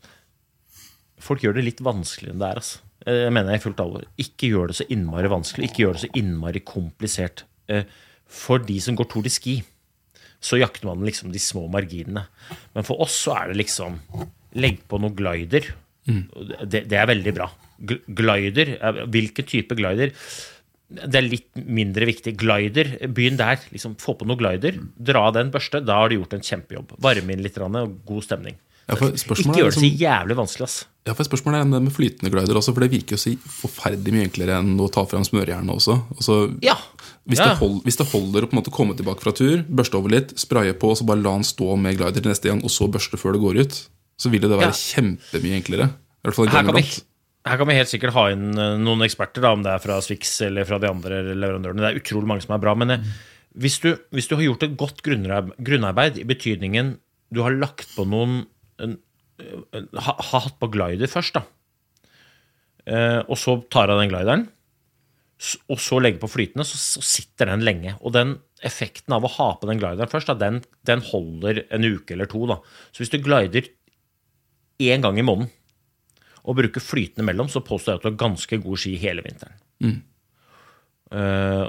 Folk gjør det litt vanskeligere enn det er. Altså. Eh, Jeg mener jeg i fullt alvor. Ikke gjør det så innmari vanskelig. Ikke gjør det så innmari komplisert. Eh, For de som går Tour de Ski, så jakter man liksom de små marginene. Men for oss så er det liksom Legg på noe glider. Det, det er veldig bra. Glider, eh, hvilken type glider? Det er litt mindre viktig. Glider, begynn der. Liksom, få på noe glider. Dra av den børste. Da har du gjort en kjempejobb. Varme inn litt og god stemning. Ja, Ikke gjør det så liksom- jævlig vanskelig, ass. Ja, for spørsmålet er det med flytende glider også, for det virker jo så forferdelig mye enklere enn å ta frem smørejernet også. Altså, Ja. hvis, Ja. det hold, hvis det holder å på en måte komme tilbake fra tur, børste over litt, spraye på, og så bare la den stå med glider til neste gang, og så børste før det går ut, så vil det være Ja. kjempemye enklere. Her kan, vi, her kan vi helt sikkert ha inn eh, noen eksperter, da, om det er fra Swix eller fra de andre leverandørene. Det er utrolig mange som er bra. Men eh, hvis, du, hvis du har gjort et godt grunnarbeid, grunnarbeid i betydningen du har lagt på noen en, en, ha, ha hatt på glider først, da. Eh, og så tar av den glideren, og så legger på flytende, så, så sitter den lenge. Og den effekten av å ha på den glideren først, da, den, den holder en uke eller to. Da. Så hvis du glider én gang i måneden, og bruker flytende mellom, så påstår jeg at du har ganske god ski hele vinteren. Eh,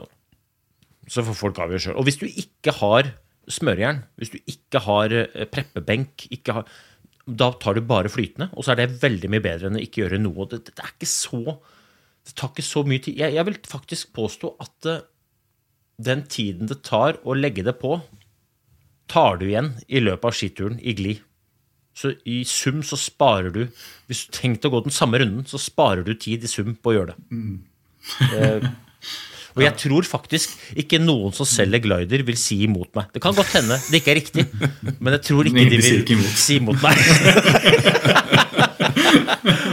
så får folk avgjøre sjøl. Og hvis du ikke har smørjern, hvis du ikke har eh, preppebenk, ikke har, da tar du bare flytende, og så er det veldig mye bedre enn å ikke gjøre noe. Det, det er ikke så Det tar ikke så mye tid. Jeg, jeg vil faktisk påstå at uh, den tiden det tar å legge det på, tar du igjen i løpet av skituren i glid. Så i sum så sparer du Hvis du tenkte å gå den samme runden, så sparer du tid i sum på å gjøre det. Eh, <laughs> og jeg tror faktisk ikke noen som selger glider, vil si imot meg. Det kan godt hende det ikke er riktig, men jeg tror ikke de vil si imot meg. <laughs>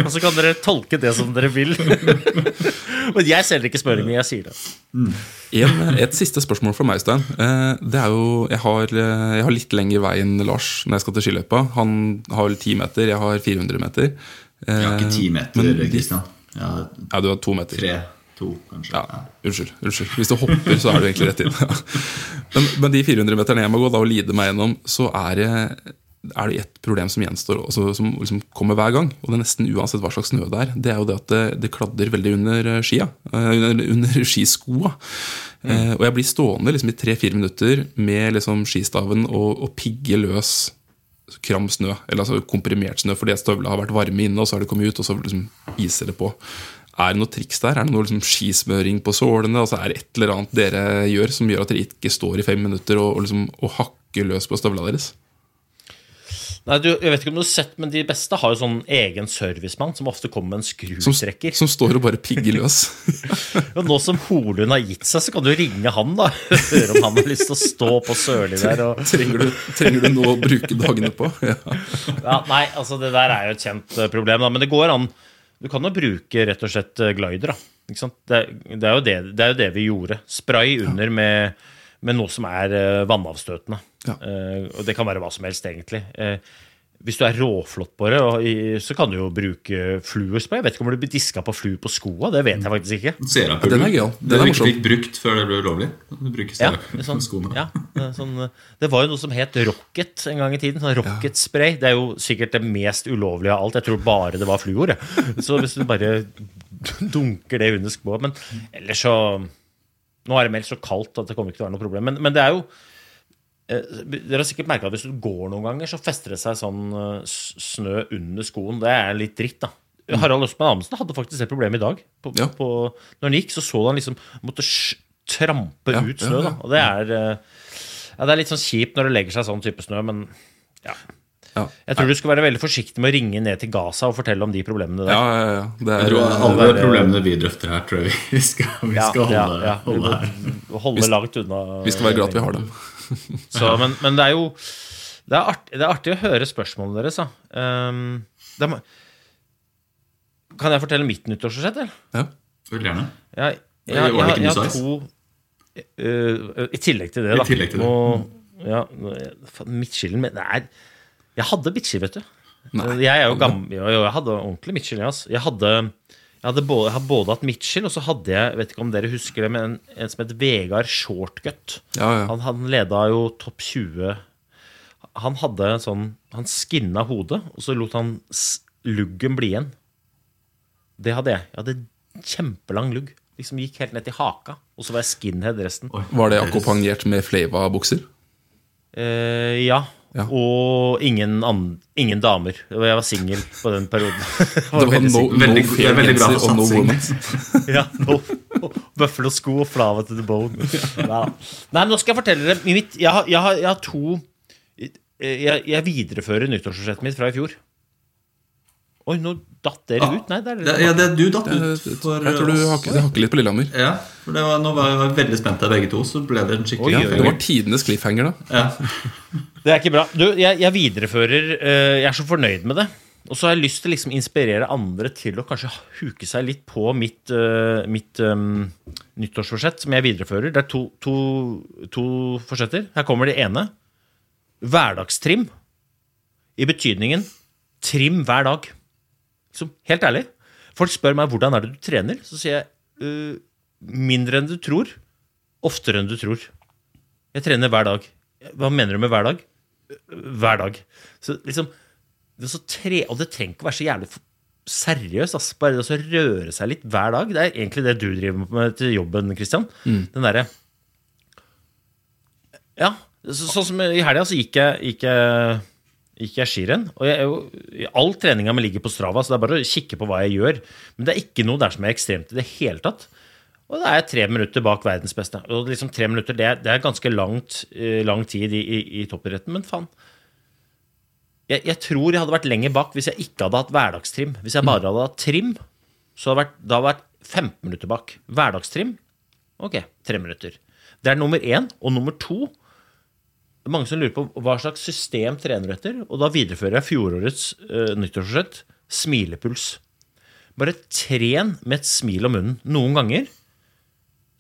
Og så kan dere tolke det som dere vil. Men jeg selger ikke smøring, jeg sier det. En, et siste spørsmål fra meg, Stein. Eh, Det er jo, jeg har, eh, jeg har litt lengre vei enn Lars når jeg skal til skiløypa. Han har vel 10 meter, jeg har 400 meter. Eh, Jeg har ikke ti meter, Kristian. Ja, du har to meter. tre, to, kanskje. Ja, unnskyld, unnskyld. Hvis du hopper, så er du egentlig rett inn. <laughs> men, men de 400 meterne jeg må gå da og lide meg gjennom, så er det, er det ett problem som gjenstår, altså, som liksom kommer hver gang. Og det er nesten uansett hva slags snø det er. Det er jo det at det, det kladder veldig under eh, skia. eh, Under, under <laughs> skiskoa. Eh, og jeg blir stående liksom i tre-fire minutter med liksom skistaven og, og pigge løs kram snø, eller altså komprimert snø, fordi at støvlene har vært varme inne, og så har det kommet ut, og så liksom iser det på. Er det noe triks der? Er det noe liksom skismøring på sålene? Altså er det et eller annet dere gjør som gjør at dere ikke står i fem minutter og, og, liksom, og hakker løs på støvla deres? Nei, du, jeg vet ikke om du har sett, men De beste har jo sånn egen servicemann som ofte kommer med en Som, skrutrekker. som står og bare pigger løs. <laughs> Nå som Holund har gitt seg, så kan du ringe han, da. <laughs> Høre om han har lyst til å stå på Sørli der. Og... trenger, du, trenger du noe å bruke dagene på? <laughs> Ja. Ja, nei, altså det der er jo et kjent eh, problem, da. Men det går an. Du kan jo bruke rett og slett eh, glider, da. Ikke sant? Det, det, er jo det, det er jo det vi gjorde. Spray under med, med noe som er eh, vannavstøtende. Ja. Eh, og det kan være hva som helst, egentlig. Eh, hvis du er råflott på det, så kan du jo bruke fluespray. Jeg vet ikke om du blir diska på flu på skoa. Det vet jeg faktisk ikke. Sera Ja, den er gøyal. Den Den er morsom. fikk brukt før det ble ulovlig. Ja, sånn, <laughs> ja, det sånn, det var jo noe som het Rocket en gang i tiden. Sånn Rocket-spray. Det er jo sikkert det mest ulovlige av alt. Jeg tror bare det var fluor. Så hvis du bare dunker det under skoa Men ellers så Nå er det meldt så kaldt at det kommer ikke til å være noe problem. Men, men det er jo eh, Dere har sikkert merka at hvis du går noen ganger, så fester det seg sånn eh, snø under skoen. Det er litt dritt, da. Harald Østmann Amundsen hadde faktisk det problemet i dag. På, Ja. på, når han gikk, så så han liksom måtte sj- trampe Ja, ut snø. ja. da Og det er, eh, ja, det er litt sånn kjipt når det legger seg sånn type snø, men ja. Ja. Jeg tror du skal være veldig forsiktig med å ringe ned til Gaza og fortelle om de problemene der. Ja, ja, ja. Det er, tror alle være- problemene vi drøfter her, tror jeg vi skal, vi skal ja, holde, ja. holde her. Holde langt unna. vi skal være glad at vi har dem. <laughs> Så, men, men det er jo det er, artig, det er artig å høre spørsmålene deres. Da. Um, det er, kan jeg fortelle mitt nyttårsforsett, eller? Ja. Veldig gjerne. Jeg, jeg, jeg, jeg, jeg har to uh, I tillegg til det, I tillegg til det. Og, ja, faen, midtskillen men Nei, jeg hadde midtskill, vet du. Nei, jeg er jo gammel jo, jo, Jeg hadde ordentlig midtskill. Altså. Jeg hadde jeg både, jeg har både hatt Mitchell, og så hadde jeg vet ikke om dere husker det, men en, en som het Vegard Shortgut. Ja, ja. Han, han leda jo topp 20 Han hadde en sånn Han skinna hodet, og så lot han luggen bli igjen. Det hadde jeg. Jeg hadde kjempelang lugg. Liksom Gikk helt ned til haka, og så var jeg skinhead resten. Var det akkompagnert med Flava-bukser? Eh, ja. Ja. Og ingen, an, ingen damer. Og jeg var singel på den perioden. <laughs> Det var veldig no, singel. no Veldig- det veldig bra for og no satsing. <laughs> ja, no. Buffalo-sko og flava til the bone. Ja. Nei, men nå skal jeg fortelle dere jeg, har, jeg, jeg har to jeg, jeg viderefører nyttårsforsettet mitt fra i fjor. Oi, nå datt dere ut? Nei, det er Det, ja, det du datt ut Jeg tror du hakker, det hakker litt på Lillehammer. Ja, for det var, nå var jeg veldig spent av begge to, så ble det en skikkelig Oi, oi, oi. Det var tidenes cliffhanger, da. Ja. Det er ikke bra. Du, jeg, jeg viderefører uh, Jeg er så fornøyd med det. Og så har jeg lyst til å liksom inspirere andre til å kanskje huke seg litt på mitt, uh, mitt um, nyttårsforsett, som jeg viderefører. Det er to, to, to forsetter. Her kommer det ene. Hverdagstrim. I betydningen trim hver dag. Liksom, helt ærlig. Folk spør meg hvordan er det du trener. Så sier jeg uh, mindre enn du tror. Oftere enn du tror. Jeg trener hver dag. Hva mener du med hver dag? Hver dag. Så liksom det så tre, Og det trenger ikke å være så jævlig seriøst. Altså, Bare det å røre seg litt hver dag. Det er egentlig det du driver med til jobben, Christian. Den derre Ja, Så, sånn som i helga så gikk jeg, gikk jeg, gikk jeg skirenn. Og jeg, all treninga mi ligger på Strava, så det er bare å kikke på hva jeg gjør. Men det er ikke noe der som er ekstremt i det hele tatt. Og da er jeg tre minutter bak verdens beste. Og liksom tre minutter, det er, det er ganske langt, eh, lang tid i, i, i toppidretten, men faen. Jeg, jeg tror jeg hadde vært lenger bak hvis jeg ikke hadde hatt hverdagstrim. Hvis jeg bare hadde hatt trim, så hadde jeg vært, da vært 15 minutter bak. Hverdagstrim, ok, tre minutter. Det er nummer én. Og nummer to det er mange som lurer på hva slags system trener du etter. Og da viderefører jeg fjorårets uh, nyttårsforsett smilepuls. Bare tren med et smil om munnen. Noen ganger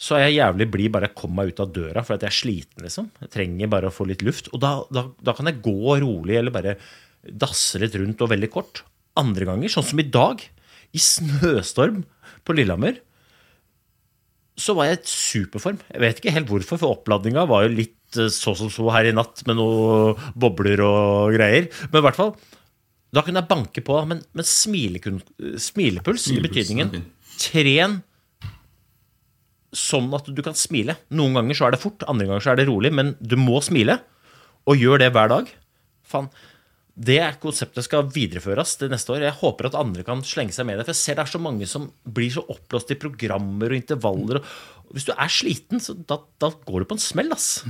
så er jeg jævlig blid bare jeg kommer meg ut av døra for at jeg er sliten. liksom. Jeg trenger bare å få litt luft. Og da, da, da kan jeg gå rolig eller bare dasse litt rundt og veldig kort. Andre ganger, sånn som i dag, i snøstorm på Lillehammer, så var jeg i superform. Jeg vet ikke helt hvorfor, for oppladninga var jo litt eh, så som så her i natt med noen bobler og greier. Men i hvert fall, da kunne jeg banke på. Men, men smilekun- smilepuls, i betydningen. Tren sånn at du kan smile. Noen ganger så er det fort, andre ganger så er det rolig, men du må smile. Og gjør det hver dag. Faen. Det konseptet skal videreføres til neste år. Jeg håper at andre kan slenge seg med det. For jeg ser det er så mange som blir så oppblåst i programmer og intervaller. Og hvis du er sliten, så da, da går du på en smell, ass.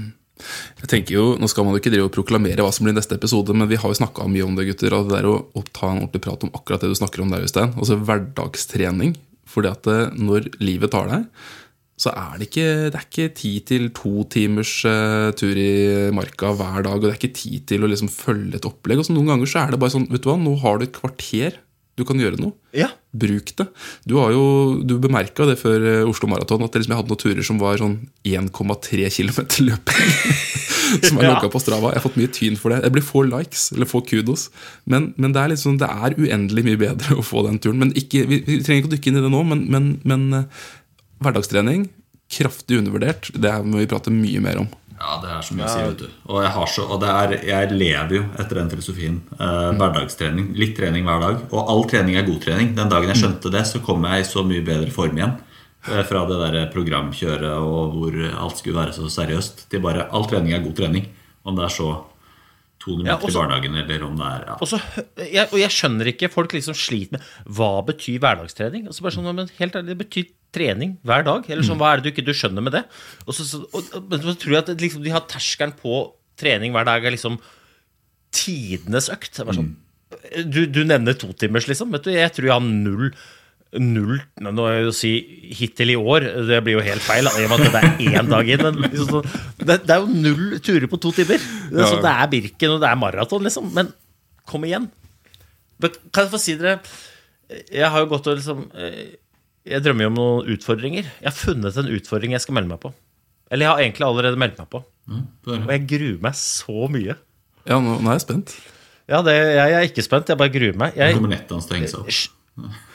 Jeg tenker jo, Nå skal man jo ikke drive og proklamere hva som blir neste episode, men vi har jo snakka mye om det, gutter. Og det er å, ta en ordentlig prat om akkurat det du snakker om der, Øystein. Altså hverdagstrening. Fordi at eh, når livet tar deg, så er det ikke, det er ikke tid til to timers uh, tur i marka hver dag. Og det er ikke tid til å liksom følge et opplegg. Og så Noen ganger så er det bare sånn, vet du hva, nå har du et kvarter du kan gjøre noe. Ja. Bruk det. Du har jo, du bemerka det før eh, Oslo Maraton, at liksom jeg hadde noen turer som var sånn 1,3 km løping. <laughs> som er Ja. logga på Strava. Jeg har fått mye tyn for det. Jeg blir få likes, eller få kudos. Men, men det er liksom, det er uendelig mye bedre <laughs> å få den turen. Men ikke, vi, vi trenger ikke å dykke inn i det nå, men, men, men eh, hverdagstrening, kraftig undervurdert, det er- må vi prate mye mer om. Ja, det er så mye å si, vet du. Og, jeg, har så, og det er, jeg lever jo etter den filosofien. Eh, hverdagstrening. Litt trening hver dag. Og all trening er god trening. Den dagen jeg skjønte det, så kom jeg i så mye bedre form igjen. Eh, fra det der programkjøret og hvor alt skulle være så seriøst, til bare all trening er god trening. Om det er så 200 Ja, meter i også- barnehagen, eller om det er ja. også, jeg, og jeg skjønner ikke folk liksom sliter med hva betyr hverdagstrening. Altså bare sånn, men helt ærlig, Det betyr trening hver dag. Eller sånn, Hva er det du ikke du skjønner med det? Og så, så, og, men så tror jeg at liksom, de har terskelen på trening hver dag er liksom tidenes økt. Det var sånn, du, du nevner totimers, liksom. Vet du, jeg tror jeg har null Null Nå er jo si hittil i år, det blir jo helt feil. I og med at det er én dag inn. Men liksom, det, det er jo null turer på to timer. Det sånn, det er Birken og det er maraton, liksom. Men kom igjen. Men Kan jeg få si dere Jeg har jo gått og liksom eh, Jeg drømmer jo om noen utfordringer. Jeg har funnet en utfordring jeg skal melde meg på. Eller jeg har egentlig allerede meldt meg på. Mm. Og jeg gruer meg så mye. Ja, nå, nå er jeg spent. Ja, det, jeg, er ikke spent. Jeg bare gruer meg. Jeg, Kommer nettet hans til å henge seg opp? Sj-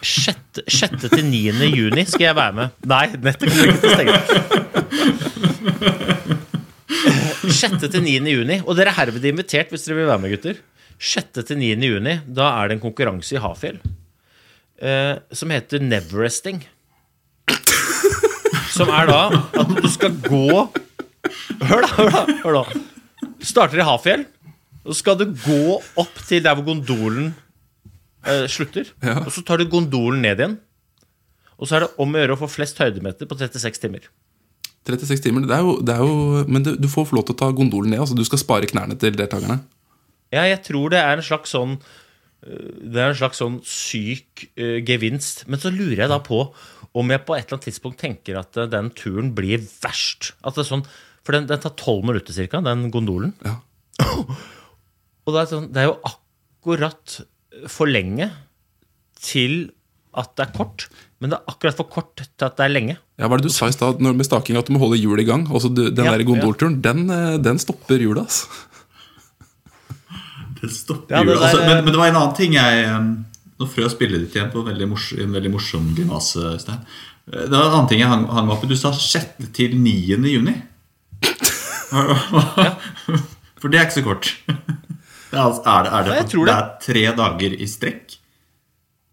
Sjette, sjette til 9. juni skal jeg være med. Nei, nettet kommer ikke til å stenge. 6. til 9. juni. Og dere er herved invitert hvis dere vil være med, gutter. 6. til 9. juni, da er det en konkurranse i Hafjell eh, som heter Neveresting. Som er da at du skal gå Hør, da! Hør, da! Hør da. Starter i Hafjell, og så skal du gå opp til der hvor gondolen eh, slutter. Ja. Og så tar du gondolen ned igjen. Og så er det om å gjøre å få flest høydemeter på 36 timer. 36 timer, det er jo, det er jo Men du, du får få lov til å ta gondolen ned. altså Du skal spare knærne til deltakerne. Ja, jeg tror det er en slags sånn Det er en slags sånn syk uh, gevinst. Men så lurer jeg da på om jeg på et eller annet tidspunkt tenker at uh, den turen blir verst. At det er sånn, For den, den tar tolv minutter cirka, den gondolen. Ja. <coughs> Og det er, sånn, det er jo akkurat for lenge til at det er kort. Men det er akkurat for kort til at det er lenge. Ja, Hva er det du sa i stad med staking, at du må holde hjulet i gang? Du, den Ja, der gondolturen, den, eh, den stopper hjulet, altså. Det stopper Ja, det altså, men, men det var en annen ting jeg um, Nå frøs bildet ditt igjen på en veldig, mors, en veldig morsom Øystein. Eh, Det var en annen ting jeg hang, hang opp i. Du sa 6. til 9. juni. <laughs> For det er ikke så kort. <laughs> Det er, altså- er det, er det, Ja, det det. er tre dager i strekk?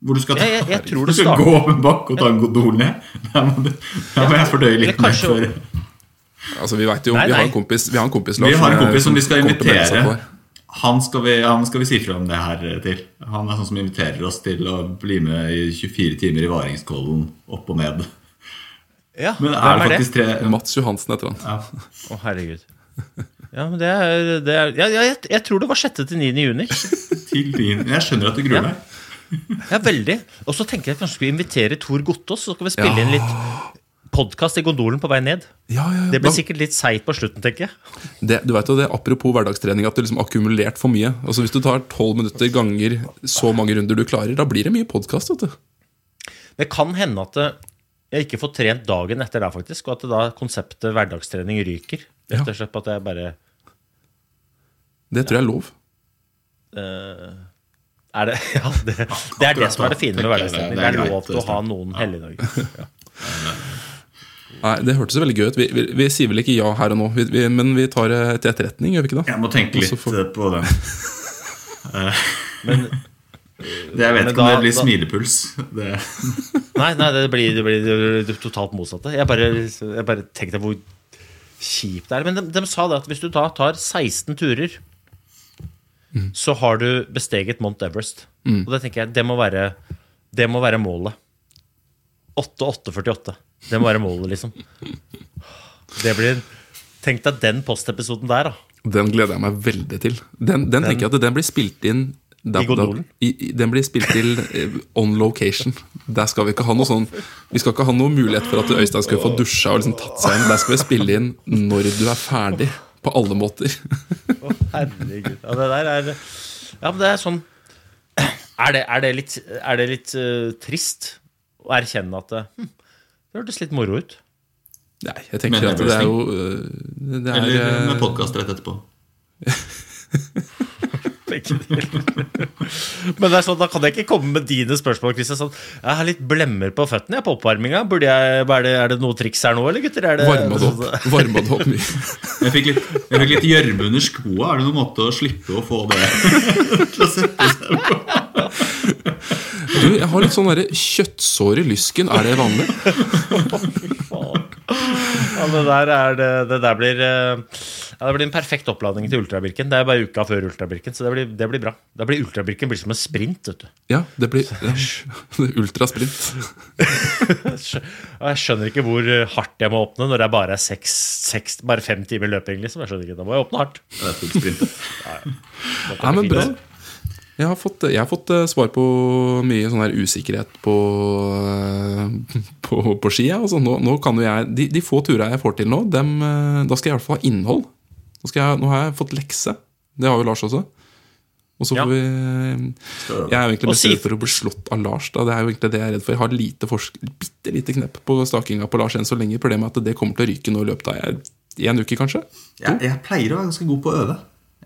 Hvor du skal, ta, jeg- jeg tror <laughs> du skal gå opp en bakke og ta en gondol ned? Da må, du, må jeg fordøye litt mer før Altså, vi vet jo, Nei, vi har en kompis, vi har en kompis, Vi har en som- kompis som vi skal invitere. Han skal, vi, han skal vi si fra om det her til. Han er sånn som inviterer oss til å bli med i 24 timer i Varingskollen opp og ned. Ja, Men er det faktisk tre Mats Johansen heter han. ja. Å, herregud. Ja, men det er, det er ja, jeg, jeg tror det var 6. til 9. juni. til 9. Jeg skjønner at du gruer Ja. deg. Ja, veldig. Og så tenker jeg at kanskje skulle invitere Tor Gottaas, så skal vi spille Ja. inn litt podkast i gondolen på vei ned. Ja, ja, ja. Det blir Da- sikkert litt seigt på slutten, tenker jeg. det, du vet jo det, Apropos hverdagstrening, at du liksom akkumulert for mye. Altså Hvis du tar tolv minutter ganger så mange runder du klarer, da blir det mye podkast. Det kan hende at jeg ikke får trent dagen etter der, faktisk, og at da konseptet hverdagstrening ryker. Rett og slett på at jeg bare Det tror jeg er lov. er det, <laughs> ja, det, det er det som er det fine med hverdagstrening. det er er lov til å ha noen helligdager. Ja. Nei, Det hørtes veldig gøy ut. Vi, vi, vi sier vel ikke ja her og nå, vi, vi, men vi tar det til etterretning, gjør vi ikke det? Jeg må tenke litt får- eh, på. Eh, Men det, <laughs> jeg vet ikke om det blir da- smilepuls. Det, <laughs> Nei, nei det, blir, det, blir, det blir totalt motsatte. Jeg bare, jeg bare tenkte hvor kjipt det er. Men de, de sa det at hvis du da tar 16 turer, så har du besteget Mount Everest. Og det tenker jeg, det må være, det må være målet. 8-8-48. Det må være målet, liksom. Det blir Tenk deg den postepisoden der, da. Den gleder jeg meg veldig til. Den, den tenker jeg at den blir spilt inn der- I gondolen? den blir spilt til eh, on location. Der skal Vi ikke ha noe sånn Vi skal ikke ha noe mulighet for at Øystein skal få dusja og liksom tatt seg inn. Der skal vi spille inn når du er ferdig. På alle måter. Å, herregud. Ja, det der er Ja, men det er sånn Er det, er det litt, er det litt uh, trist å erkjenne at det, hm, det hørtes litt moro ut? Nei, jeg tenker Men at det er jo øh, Det er eller øh, med podkast rett etterpå. <laughs> Men det er sånn, da kan jeg ikke komme med dine spørsmål. Christian, sånn, jeg har litt blemmer på føttene jeg, på oppvarminga. Burde jeg, er, det, er det noe triks her nå, eller gutter? Er det, Varma det opp, <laughs> varma det opp mye. Jeg fikk litt gjørme under skoa. Er det noen måte å slippe å få det <laughs> til å sette seg på? Du, jeg har litt sånn derre kjøttsår i lysken. Er det vanlig? Ja, det der, er det, det der blir eh, ja, Det blir en perfekt oppladning til ultrabirken. Det er bare uka før ultrabirken, så det blir, det blir bra. Da blir ultrabirken blir som en sprint. vet du Ja, det blir ja, <laughs> ultrasprint. Jeg skjønner ikke hvor hardt jeg må åpne når det bare er seks, seks, bare fem timer løping. liksom Jeg skjønner ikke, Da må jeg åpne hardt. Det er full sprint. Da kan Nei, men bra. Jeg har fått, jeg har fått eh, svar på mye sånn her usikkerhet på, eh, på, på ski. Altså, nå, nå kan jo jeg, de, de få turene jeg får til nå, dem, eh, da skal jeg i hvert fall ha innhold. Nå, skal jeg, nå har jeg fått lekse. Det har jo Lars også. Og så Ja. vi Jeg er jo egentlig redd for å bli slått av Lars. Da. Det er jo egentlig det jeg er redd for. Jeg har lite forsk bitte lite knepp på stakinga på Lars enn så lenge. Problemet er at det kommer til å ryke nå i løpet av en uke, kanskje. Jeg, jeg pleier å være ganske god på å øve.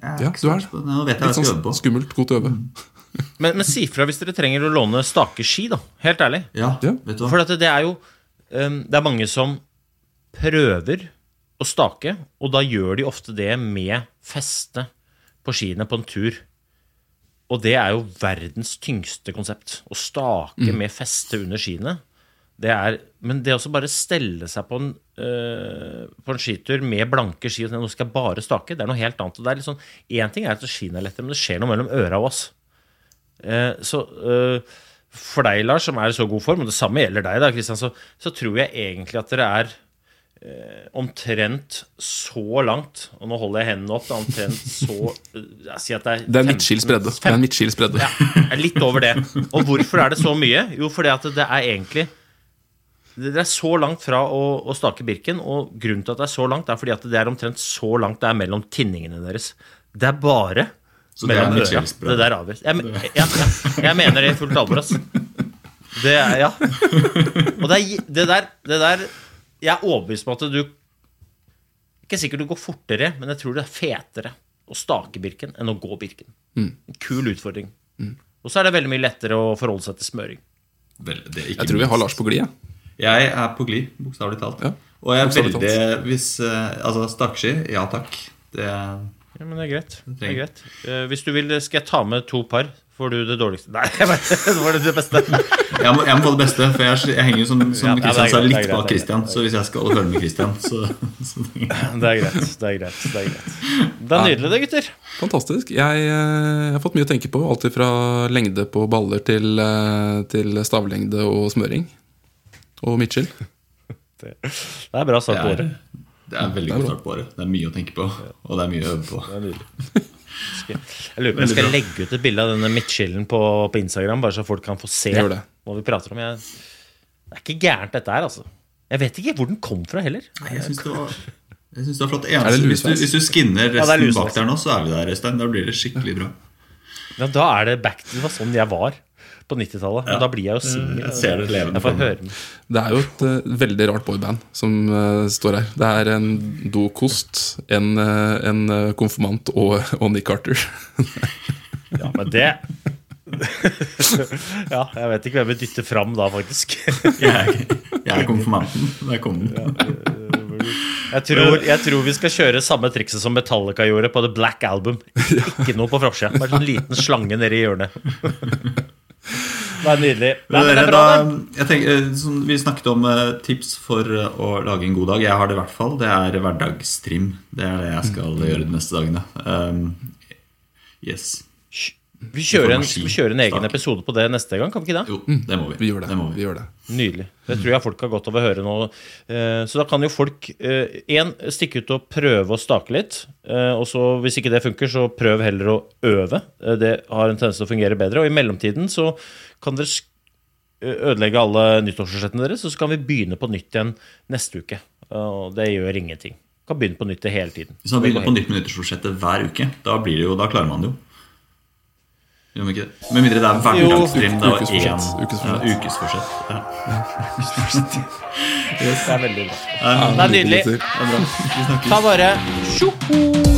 Ja, du er hva Litt sånn skummelt, godt å øve. <laughs> Men, men si fra hvis dere trenger å låne stakeski, da. Helt ærlig. Ja, Ja. vet du hva? For at det er jo um, Det er mange som prøver å stake, og da gjør de ofte det med feste på skiene på en tur. Og det er jo verdens tyngste konsept. Å stake med feste under skiene. Det er, men det å bare stelle seg på en, øh, på en skitur med blanke ski og si, nå skal jeg bare stake, det er noe helt annet. Og det er litt sånn, Én ting er at skiene er lettere, men det skjer noe mellom øra og oss. Eh, så øh, for deg, Lars, som er i så god form, og det samme gjelder deg, da, Kristian, så, så tror jeg egentlig at dere er eh, omtrent så langt Og nå holder jeg hendene opp. Omtrent så eh, jeg sier at det er Det er midtskils bredde. Det er en midtskils bredde. ja, litt over det. Og hvorfor er det så mye? Jo, fordi at det er egentlig Det er så langt fra å, å stake Birken, og grunnen til at det er så langt, er fordi at det er omtrent så langt det er mellom tinningene deres. Det er bare Så det er mellom øra. Det der avgjøres. Jeg, ja, ja, jeg mener det i fullt alvor, ass. Det er Ja. Og det, er, det der, det der Jeg er overbevist om at du Ikke sikkert du går fortere, men jeg tror det er fetere å stake Birken enn å gå Birken. En kul utfordring. Og så er det veldig mye lettere å forholde seg til smøring. Vel, det er ikke Jeg tror vi har. Lars på glid. jeg. Jeg er på glid, bokstavelig talt. Ja, Og jeg er veldig hvis, eh, Altså, stakkski, ja takk. Det Ja, men det er greit. Det er greit. Eh, hvis du vil, skal jeg ta med to par Får du det dårligste? Nei, <laughs> jeg vet, det var det beste. Jeg må, jeg må få det beste, for jeg, jeg henger jo som, som Ja, ja, er Christian sa, det er litt greit, bak det er Christian. Så hvis jeg skal holde følge med Christian, så, så <laughs> Det er greit. Det er greit. Det er greit. Det er nydelig, det, gutter. Fantastisk. Jeg, eh, jeg har fått mye å tenke på. Alt fra lengde på baller til, til stavlengde og smøring. Og Mitchell. <laughs> Det er bra start på det er, året. det er veldig god start på året. Det er mye å tenke på, og det er mye å øve på. Det <laughs> Jeg lurer på om jeg skal legge ut et bilde av denne midtskillen på, på Instagram, bare så folk kan få se det. hva vi prater om. Jeg, det er ikke gærent, dette her, altså. Jeg vet ikke hvor den kom fra heller. Nei, jeg syns det var jeg synes det var flott. Det Eneste, hvis, du, hvis du skinner det er resten ja, bak der nå, så er vi der, Øystein. Da blir det skikkelig bra. Ja, da er det back Det var sånn jeg var på 90-tallet. Men Da blir jeg jo singel. Jeg det. Det er jo et uh, veldig rart boyband som uh, står her. Det er en dokost, en, uh, en konfirmant og, og Nick Carter. Ja, men det <laughs> Ja, jeg vet ikke hvem vi dytter fram da, faktisk. <laughs> Jeg jeg er konfirmanten. Der kom den. Jeg tror, jeg tror vi skal kjøre samme trikset som Metallica gjorde på The Black Album. <laughs> Ikke noe på forsida. Bare en sånn liten slange nedi hjørnet. Det er nydelig. Nei, men det er bra, da, jeg tenker, eh, vi snakket om eh, tips for eh, å lage en god dag. Jeg har det i hvert fall. Det er hverdagstrim. Det er det jeg skal Mm. gjøre de neste dagene. Um, yes. Vi kjører, en, vi kjører en egen episode på det neste gang, kan vi ikke det? Jo, det må vi. Vi gjør det. må vi. vi gjør det. Nydelig. Det tror jeg folk har godt av å høre nå. Eh, Så da kan jo folk én stikke ut og prøve å stake litt. Eh, Og så hvis ikke det funker, så prøv heller å øve. Eh, Det har en tendens til å fungere bedre. Og i mellomtiden så kan dere eh, ødelegge alle nyttårsforsettene deres, og så kan vi begynne på nytt igjen neste uke. Og det gjør ingenting. Kan begynne på nytt hele tiden. Hvis man begynner på nytt med nyttårsforsettet hver uke, da, blir det jo, da klarer man det jo. Gjør vi ikke det? Med mindre det er hverdagsstream. Det var én- Ukesforsett. Ja, ukesforsett. Ja. yes. Det er veldig bra. Det er nydelig. det er bra. Vi snakkes. Ta bare tjoho!